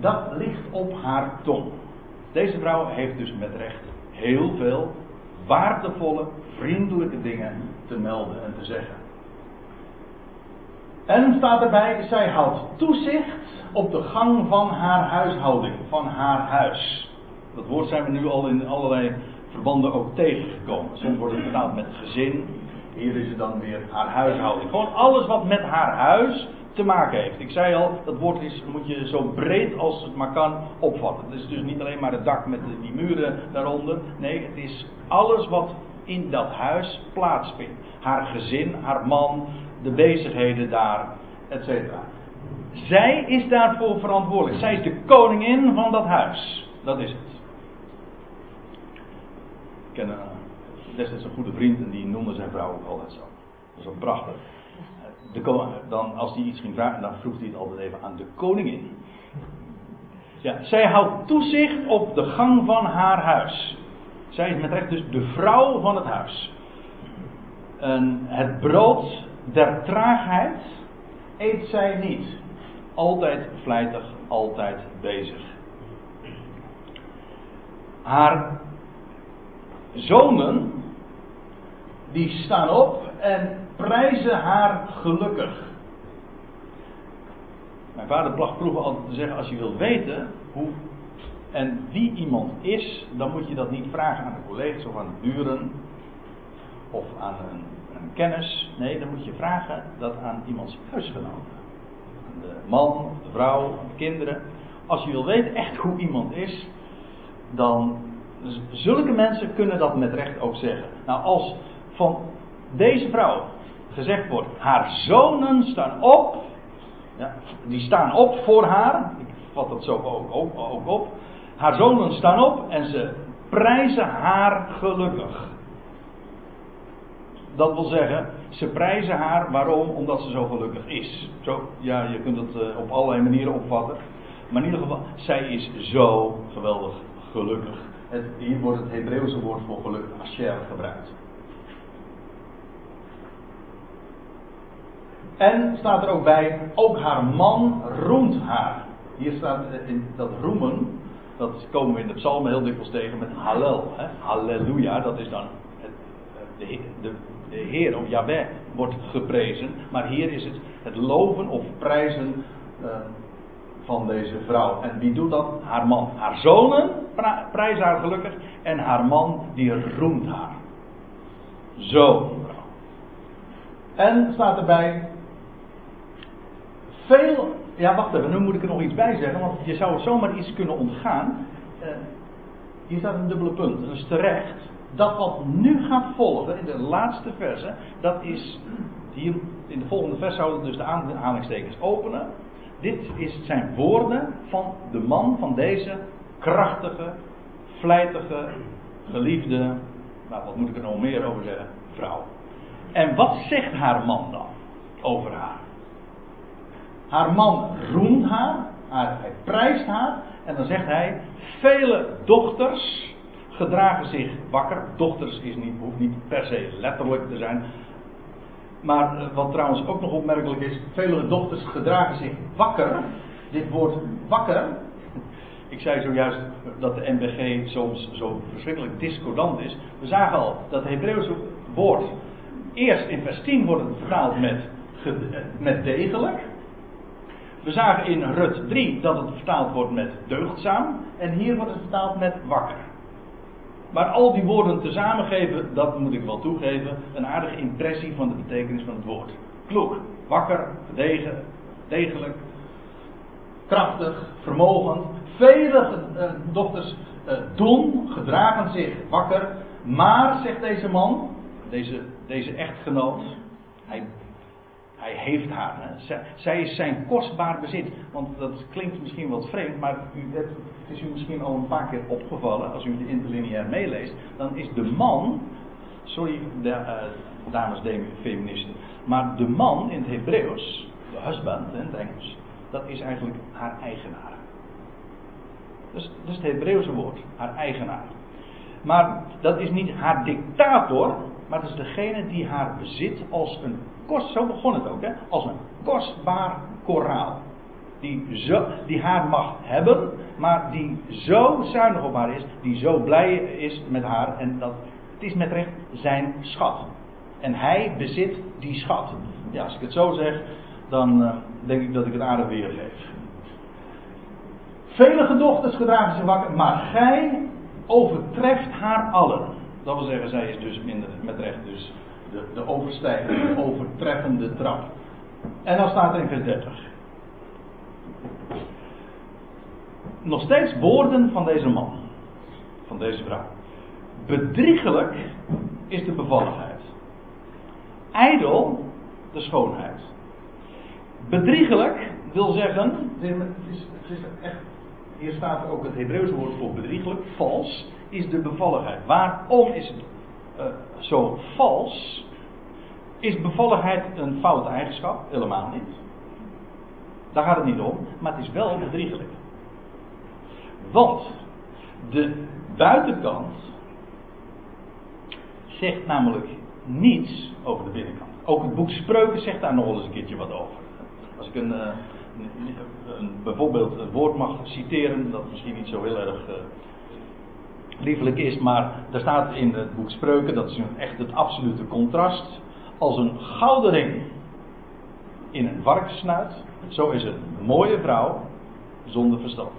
dat ligt op haar tong. Deze vrouw heeft dus met recht heel veel waardevolle, vriendelijke dingen te melden en te zeggen. En staat erbij, zij houdt toezicht op de gang van haar huishouding, van haar huis. Dat woord zijn we nu al in allerlei verbanden ook tegengekomen. Soms wordt het vertaald met gezin. Hier is het dan weer haar huishouding. Gewoon alles wat met haar huis te maken heeft. Ik zei al, dat woord is, moet je zo breed als het maar kan opvatten. Het is dus niet alleen maar het dak met die muren daaronder. Nee, het is alles wat in dat huis plaatsvindt. Haar gezin, haar man, de bezigheden daar, etc. Zij is daarvoor verantwoordelijk. Zij is de koningin van dat huis. Dat is het. Ik ken een, destijds een goede vriend en die noemde zijn vrouw ook altijd zo. Dat is ook prachtig dan, als hij iets ging vragen, dan vroeg hij het altijd even aan de koningin. Ja, zij houdt toezicht op de gang van haar huis. Zij is met recht dus de vrouw van het huis. En het brood der traagheid eet zij niet. Altijd vlijtig, altijd bezig. Haar zonen, die staan op en prijzen haar gelukkig. Mijn vader placht vroeger altijd te zeggen: als je wilt weten hoe en wie iemand is, dan moet je dat niet vragen aan de collega's of aan de buren of aan een, een kennis. Nee, dan moet je vragen dat aan iemands huisgenoten. De man, de vrouw, de kinderen. Als je wil weten echt hoe iemand is, dan zulke mensen kunnen dat met recht ook zeggen. Nou, als van deze vrouw gezegd wordt, haar zonen staan op, ja, die staan op voor haar, ik vat dat zo ook, ook, ook op, haar zonen staan op en ze prijzen haar gelukkig. Dat wil zeggen, ze prijzen haar waarom? Omdat ze zo gelukkig is. Zo, ja, je kunt het uh, op allerlei manieren opvatten. Maar in ieder geval, zij is zo geweldig gelukkig. Hier wordt het Hebreeuwse woord voor geluk, asher, gebruikt. En staat er ook bij, ook haar man roemt haar. Hier staat eh, in dat roemen, dat komen we in de psalmen heel dikwijls tegen met hallel. Hè? Halleluja, dat is dan het, eh, de, de, de Heer, of Yahweh, wordt geprezen. Maar hier is het het loven of prijzen uh, van deze vrouw. En wie doet dat? Haar man. Haar zonen prijzen haar gelukkig en haar man die roemt haar. Zo. En staat erbij, veel. Ja, wacht even, nu moet ik er nog iets bij zeggen, want je zou zomaar iets kunnen ontgaan. Uh, hier staat een dubbele punt, dat is terecht. Dat wat nu gaat volgen in de laatste verse, dat is. Hier in de volgende vers zouden dus de aanhalingstekens openen. Dit is, zijn woorden van de man van deze krachtige, vlijtige, geliefde. Nou, wat moet ik er nog meer over zeggen? Vrouw. En wat zegt haar man dan over haar? Haar man roemt haar. Hij prijst haar. En dan zegt hij: Vele dochters gedragen zich wakker. Dochters is niet, hoeft niet per se letterlijk te zijn. Maar eh, wat trouwens ook nog opmerkelijk is: vele dochters gedragen zich wakker. Dit woord wakker. Ik zei zojuist dat de NBG soms zo verschrikkelijk discordant is. We zagen al dat het Hebreeuwse woord. Eerst in vers 10 wordt vertaald met, met degelijk. We zagen in Rut 3 dat het vertaald wordt met deugdzaam. En hier wordt het vertaald met wakker. Maar al die woorden tezamen geven, dat moet ik wel toegeven, een aardige impressie van de betekenis van het woord. Kloek, wakker, degen, degelijk, krachtig, vermogend. Vele uh, dochters uh, doen, gedragen zich wakker. Maar, zegt deze man, deze, deze echtgenoot, hij hij heeft haar. Zij, is zijn kostbaar bezit. Want dat klinkt misschien wat vreemd, maar u, het, is u misschien al een paar keer opgevallen als u de interlineair meeleest. Dan is de man, sorry de, uh, dames feministen, maar de man in het Hebreeuws, de husband in het Engels, dat is eigenlijk haar eigenaar. Dat is, dat is het Hebreeuwse woord, haar eigenaar. Maar dat is niet haar dictator, maar dat is degene die haar bezit als een kost, zo begon het ook, hè, als een kostbaar koraal. Die, zo, die haar mag hebben, maar die zo zuinig op haar is, die zo blij is met haar. En dat, het is met recht zijn schat. En hij bezit die schat. Ja, als ik het zo zeg, dan uh, denk ik dat ik het aardig weergeef. Vele gedochters gedragen zich wakker, maar gij overtreft haar allen. Dat wil zeggen, zij is dus minder met recht dus de, de overstijgende, de overtreffende trap. En dan staat er in vers 30. Nog steeds woorden van deze man, van deze vrouw. Bedriegelijk is de bevalligheid. Ijdel de schoonheid. Bedriegelijk wil zeggen, het is, het is echt, hier staat ook het Hebreeuwse woord voor bedriegelijk, vals, is de bevalligheid. Waarom is het uh, zo vals. Is bevalligheid een foute eigenschap? Helemaal niet. Daar gaat het niet om, maar het is wel bedriegelijk. Want de buitenkant zegt namelijk niets over de binnenkant. Ook het boek Spreuken zegt daar nog eens een keertje wat over. Als ik een, uh, een, bijvoorbeeld een woord mag citeren, dat misschien niet zo heel erg uh, liefelijk is, maar daar staat in het boek Spreuken, dat is echt het absolute contrast. Als een gouden ring in een varkensnuit, zo is een mooie vrouw zonder verstand.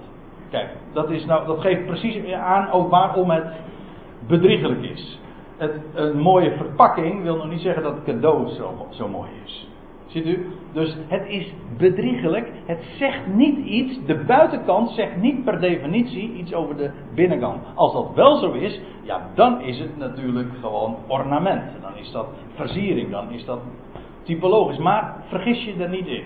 Kijk, dat, is nou, dat geeft precies aan ook waarom het bedriegelijk is. Het, een mooie verpakking wil nog niet zeggen dat het cadeau zo, zo mooi is. Ziet u? Dus het is bedriegelijk. Het zegt niet iets. De buitenkant zegt niet per definitie iets over de binnenkant. Als dat wel zo is, ja, dan is het natuurlijk gewoon ornament. Dan is dat versiering. Dan is dat typologisch. Maar vergis je er niet in.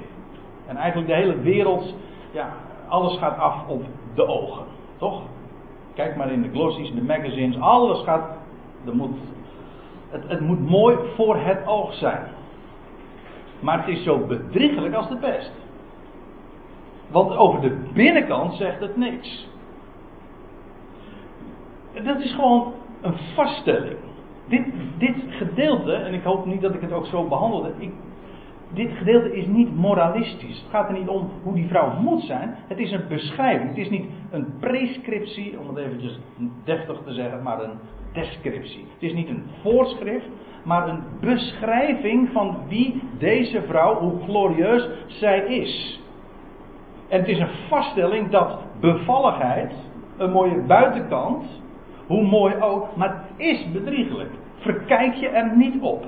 En eigenlijk de hele wereld, ja, alles gaat af op de ogen. Toch? Kijk maar in de glossies, de magazines. Alles gaat. Er moet, het, het moet mooi voor het oog zijn. Maar het is zo bedriegelijk als de pest. Want over de binnenkant zegt het niks. Dat is gewoon een vaststelling. Dit, dit gedeelte, en ik hoop niet dat ik het ook zo behandelde. Ik, dit gedeelte is niet moralistisch. Het gaat er niet om hoe die vrouw moet zijn. Het is een beschrijving. Het is niet een prescriptie, om het eventjes deftig te zeggen, maar een descriptie. Het is niet een voorschrift, maar een beschrijving van wie deze vrouw, hoe glorieus zij is. En het is een vaststelling dat bevalligheid, een mooie buitenkant, hoe mooi ook, maar het is bedriegelijk. Verkijk je er niet op.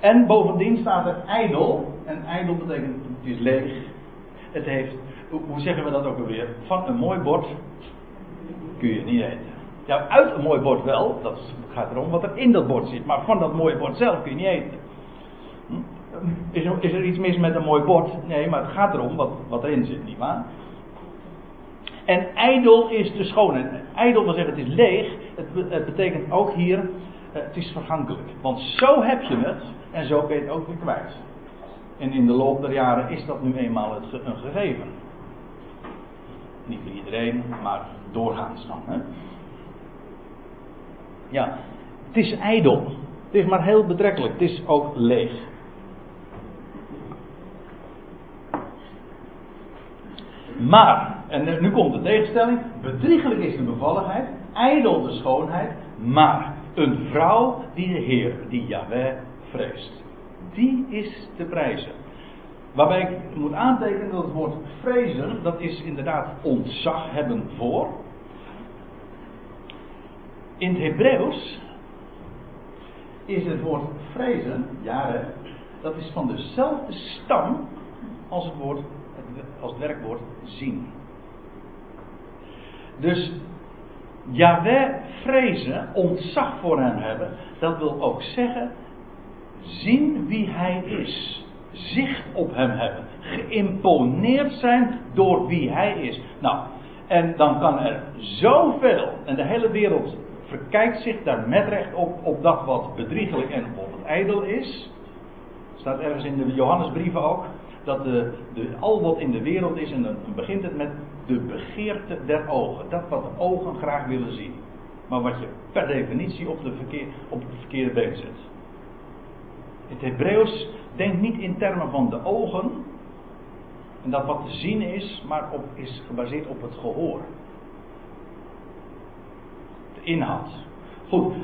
En bovendien staat er ijdel, en ijdel betekent het is leeg. Het heeft, hoe zeggen we dat ook alweer? Van een mooi bord kun je niet eten. Ja, uit een mooi bord wel, dat gaat erom wat er in dat bord zit. Maar van dat mooie bord zelf kun je niet eten. Hm? Is er, is er iets mis met een mooi bord? Nee, maar het gaat erom wat, wat erin zit, nietwaar? En ijdel is de schone. Ijdel wil zeggen het is leeg. Het, het betekent ook hier, eh, het is vergankelijk. Want zo heb je het en zo kun je het ook weer kwijt. En in de loop der jaren is dat nu eenmaal het, een gegeven. Niet voor iedereen, maar doorgaans dan. Hè? Ja, het is ijdel. Het is maar heel betrekkelijk. Het is ook leeg. Maar, en nu komt de tegenstelling, bedriegelijk is de bevalligheid, ijdel de schoonheid, maar een vrouw die de Heer, die Yahweh vreest, die is te prijzen. Waarbij ik moet aantekenen dat het woord vrezen, dat is inderdaad ontzag hebben voor. In het Hebreeuws is het woord vrezen, jaren, dat is van dezelfde stam als het, woord, als werkwoord zien. Dus Yahweh vrezen, ontzag voor hem hebben, dat wil ook zeggen zien wie hij is. Zicht op hem hebben. Geïmponeerd zijn door wie hij is. Nou, en dan kan er zoveel, en de hele wereld verkijkt zich daar met recht op, op dat wat bedriegelijk en op het ijdel is. Staat ergens in de Johannesbrieven ook. Dat de, de, al wat in de wereld is, en dan begint het met de begeerte der ogen. Dat wat de ogen graag willen zien. Maar wat je per definitie op, de verkeer, op het verkeerde been zet. Het Hebreeuws denkt niet in termen van de ogen. En dat wat te zien is, maar op, is gebaseerd op het gehoor inhoud. Goed,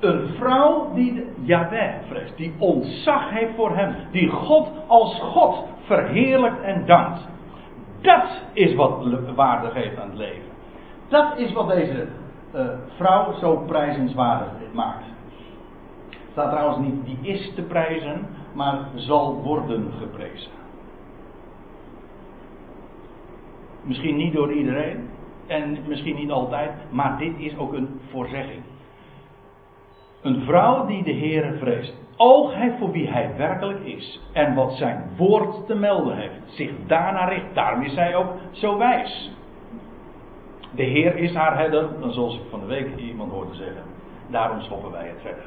een vrouw die Yahweh vreest, die ontzag heeft voor hem, die God als God verheerlijkt en dankt. Dat is wat waarde geeft aan het leven. Dat is wat deze uh, vrouw zo prijzenswaardig maakt. Staat trouwens niet die is te prijzen, maar zal worden geprezen. Misschien niet door iedereen, en misschien niet altijd, maar dit is ook een voorzegging. Een vrouw die de Heer vreest. Oog hij voor wie hij werkelijk is. En wat zijn woord te melden heeft. Zich daarna richt. Daarom is zij ook zo wijs. De Heer is haar herder. Dan zoals ik van de week iemand hoorde zeggen. Daarom stoppen wij het verder.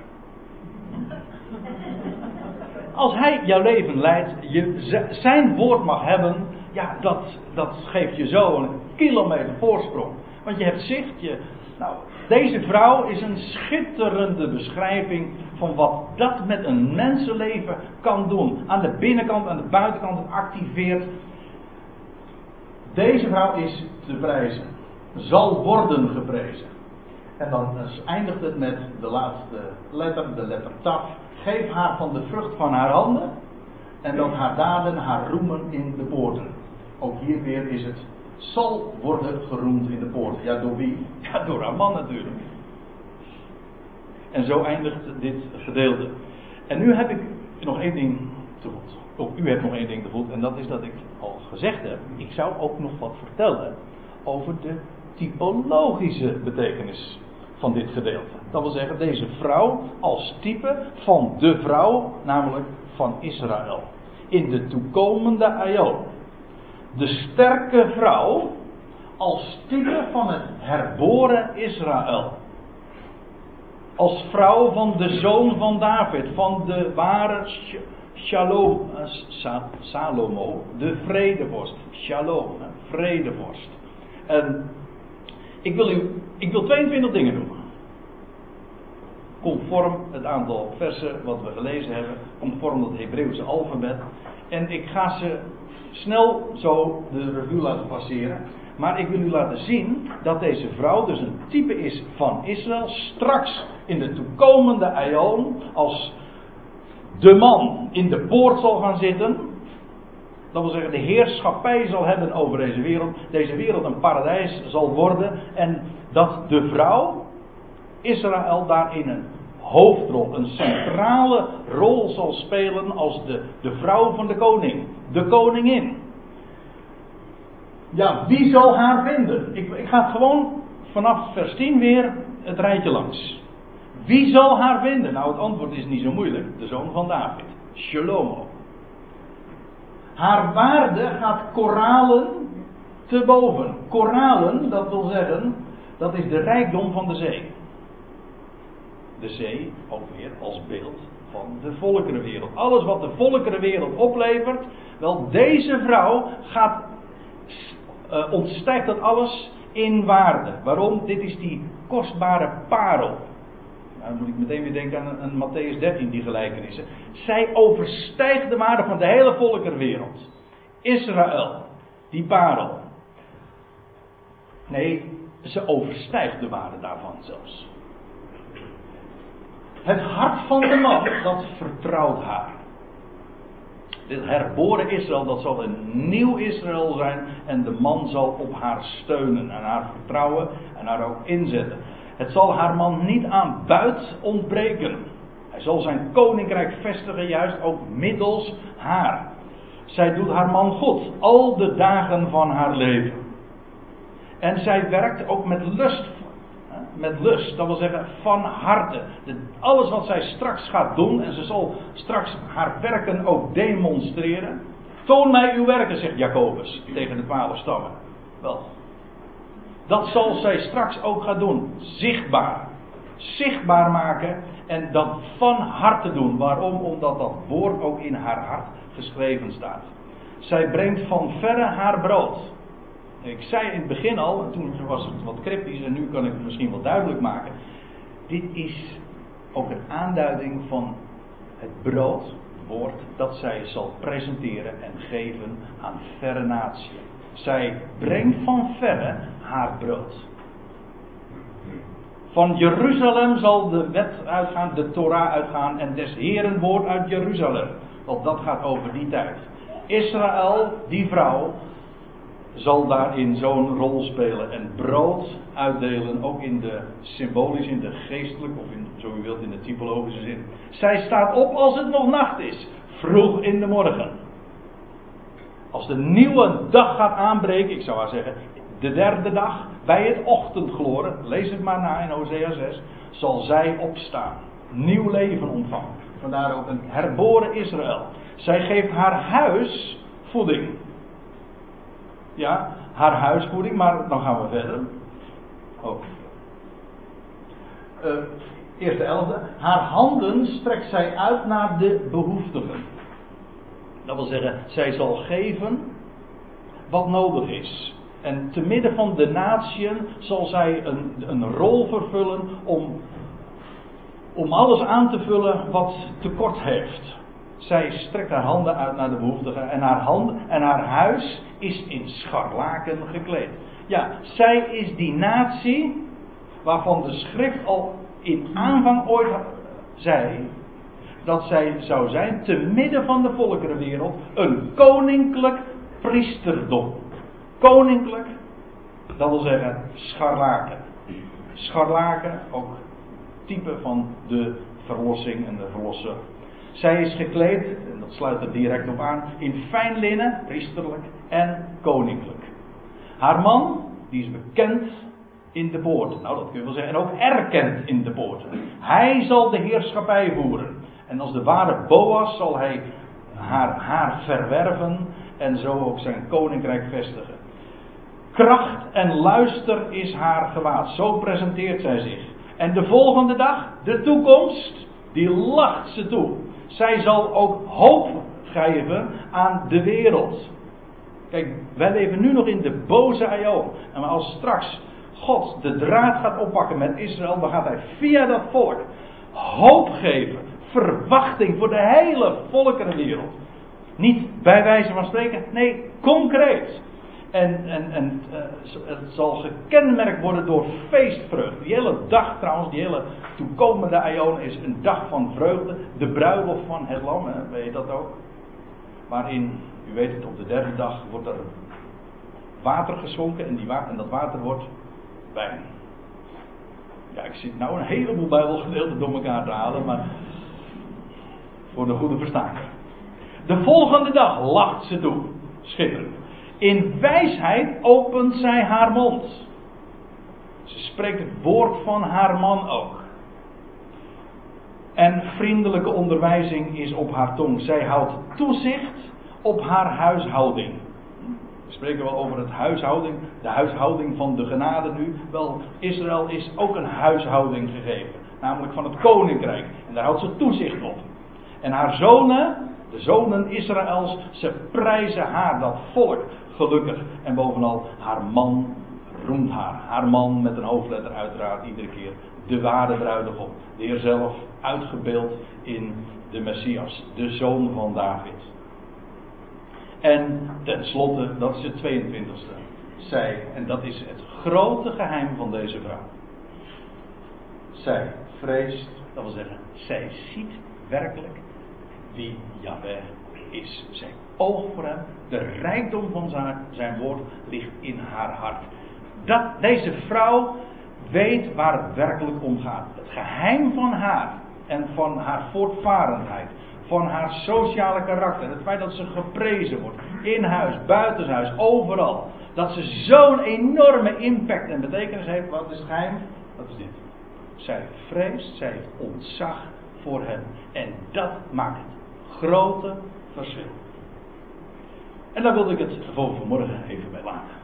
Als hij jouw leven leidt, je zijn woord mag hebben, ja, dat, dat geeft je zo een kilometer voorsprong. Want je hebt zicht, je, nou, deze vrouw is een schitterende beschrijving van wat dat met een mensenleven kan doen. Aan de binnenkant, aan de buitenkant, activeert. Deze vrouw is te prijzen. Zal worden geprezen. En dan eindigt het met de laatste letter, de letter taf. Geef haar van de vrucht van haar handen. En dat haar daden haar roemen in de poorten. Ook hier weer is het zal worden geroemd in de poorten. Ja, door wie? Ja, door haar man natuurlijk. En zo eindigt dit gedeelte. En nu heb ik nog één ding te goed. Ook u hebt nog één ding te goed. En dat is dat ik al gezegd heb. Ik zou ook nog wat vertellen over de typologische betekenis van dit gedeelte. Dat wil zeggen, deze vrouw als type van de vrouw, namelijk van Israël. In de toekomende aion de sterke vrouw als type van het herboren Israël. Als vrouw van de zoon van David, van de ware Shalom, eh, Salomo, de vredevorst. Shalom, vredevorst. En ik wil, u, ik wil 22 dingen noemen. Conform het aantal versen wat we gelezen hebben, conform het Hebreeuwse alfabet. En ik ga ze snel zo de revue laten passeren. Maar ik wil u laten zien dat deze vrouw dus een type is van Israël. Straks in de toekomende Aion, als de man in de poort zal gaan zitten. Dat wil zeggen, de heerschappij zal hebben over deze wereld. Deze wereld een paradijs zal worden. En dat de vrouw, Israël, daarin een hoofdrol, een centrale rol zal spelen als de, de vrouw van de koning, de koningin. Ja, wie zal haar vinden? Ik, ik ga gewoon vanaf vers 10 weer het rijtje langs. Wie zal haar vinden? Nou, het antwoord is niet zo moeilijk. De zoon van David, Shalomo. Haar waarde gaat koralen te boven. Koralen, dat wil zeggen, dat is de rijkdom van de zee de zee ook weer als beeld van de volkerenwereld. Alles wat de volkerenwereld oplevert, wel deze vrouw gaat uh, ontstijgt dat alles in waarde. Waarom? Dit is die kostbare parel. Nou, dan moet ik meteen weer denken aan, aan Matthäus 13, die gelijkenissen. Zij overstijgt de waarde van de hele volkerwereld. Israël, die parel. Nee, ze overstijgt de waarde daarvan zelfs. Het hart van de man, dat vertrouwt haar. Dit herboren Israël, dat zal een nieuw Israël zijn. En de man zal op haar steunen en haar vertrouwen en haar ook inzetten. Het zal haar man niet aan buit ontbreken. Hij zal zijn koninkrijk vestigen, juist ook middels haar. Zij doet haar man goed, al de dagen van haar leven. En zij werkt ook met lust. Met lust, dat wil zeggen van harte. alles wat zij straks gaat doen, en ze zal straks haar werken ook demonstreren. Toon mij uw werken, zegt Jacobus tegen de twaalf stammen. Wel, dat zal zij straks ook gaan doen. Zichtbaar. Zichtbaar maken en dat van harte doen. Waarom? Omdat dat woord ook in haar hart geschreven staat. Zij brengt van verre haar brood. Ik zei in het begin al, en toen was het wat cryptisch en nu kan ik het misschien wel duidelijk maken. Dit is ook een aanduiding van het brood, woord, dat zij zal presenteren en geven aan verre natie. Zij brengt van verre haar brood. Van Jeruzalem zal de wet uitgaan, de Torah uitgaan en des Heren woord uit Jeruzalem. Want dat gaat over die tijd. Israël, die vrouw, zal daarin zo'n rol spelen en brood uitdelen, ook in de symbolisch, in de geestelijke of in, zo u wilt, in de typologische zin. Zij staat op als het nog nacht is, vroeg in de morgen. Als de nieuwe dag gaat aanbreken, ik zou maar zeggen, de derde dag, bij het ochtendgloren, lees het maar na in Hosea 6, zal zij opstaan. Nieuw leven ontvangen. Vandaar ook een herboren Israël. Zij geeft haar huis voeding. Ja, haar huisvoeding, maar dan gaan we verder. Uh, eerste elfde. Haar handen strekt zij uit naar de behoeftigen. Dat wil zeggen, zij zal geven wat nodig is. En te midden van de natieën zal zij een, een rol vervullen om, om alles aan te vullen wat tekort heeft. Zij strekt haar handen uit naar de behoeftigen en haar, hand, en haar huis is in scharlaken gekleed. Ja, zij is die natie waarvan de schrift al in aanvang ooit zei dat zij zou zijn te midden van de volkerenwereld een koninklijk priesterdom. Koninklijk, dat wil zeggen scharlaken. Scharlaken, ook type van de verlossing en de verlosser. Zij is gekleed, en dat sluit er direct op aan, in fijn linnen, priesterlijk en koninklijk. Haar man, die is bekend in de poort. Nou, dat kun je wel zeggen. En ook erkend in de poort. Hij zal de heerschappij voeren. En als de ware Boas zal hij haar, haar verwerven en zo ook zijn koninkrijk vestigen. Kracht en luister is haar gewaad. Zo presenteert zij zich. En de volgende dag, de toekomst, die lacht ze toe. Zij zal ook hoop geven aan de wereld. Kijk, wij leven nu nog in de boze aion. En als straks God de draad gaat oppakken met Israël, dan gaat hij via dat volk hoop geven, verwachting voor de hele volkerenwereld. Niet bij wijze van spreken, nee, concreet. En, en, en uh, het zal gekenmerkt worden door feestvreugde. Die hele dag trouwens, die hele toekomende aion is een dag van vreugde. De bruiloft van het lam, weet je dat ook? Waarin, u weet het, op de derde dag wordt er water geschonken en, en dat water wordt wijn. Ja, ik zit nou een heleboel bijbelgedeelten door elkaar te halen, maar voor de goede verstaande. De volgende dag lacht ze toe. Schitterend. In wijsheid opent zij haar mond. Ze spreekt het woord van haar man ook. En vriendelijke onderwijzing is op haar tong. Zij houdt toezicht op haar huishouding. We spreken wel over het huishouding, de huishouding van de genade nu. Wel, Israël is ook een huishouding gegeven, namelijk van het koninkrijk. En daar houdt ze toezicht op. En haar zonen, de zonen Israëls, ze prijzen haar, dat volk, gelukkig. En bovenal haar man roemt haar. Haar man met een hoofdletter uiteraard iedere keer. De ware bruidegom. De Heer zelf uitgebeeld in de Messias, de zoon van David. En tenslotte, dat is het 22e. Zij, en dat is het grote geheim van deze vrouw. Zij vreest, dat wil zeggen, zij ziet werkelijk wie Yahweh is. Zij oogt voor hem. De rijkdom van zijn, woord ligt in haar hart. Dat, deze vrouw weet waar het werkelijk om gaat. Het geheim van haar en van haar voortvarendheid, van haar sociale karakter, het feit dat ze geprezen wordt, in huis, buitenshuis, overal, dat ze zo'n enorme impact en betekenis heeft, wat is het geheim? Dat is dit. Zij vreest, zij heeft ontzag voor hem. En dat maakt het grote verschil. En daar wilde ik het voor vanmorgen even bij laten.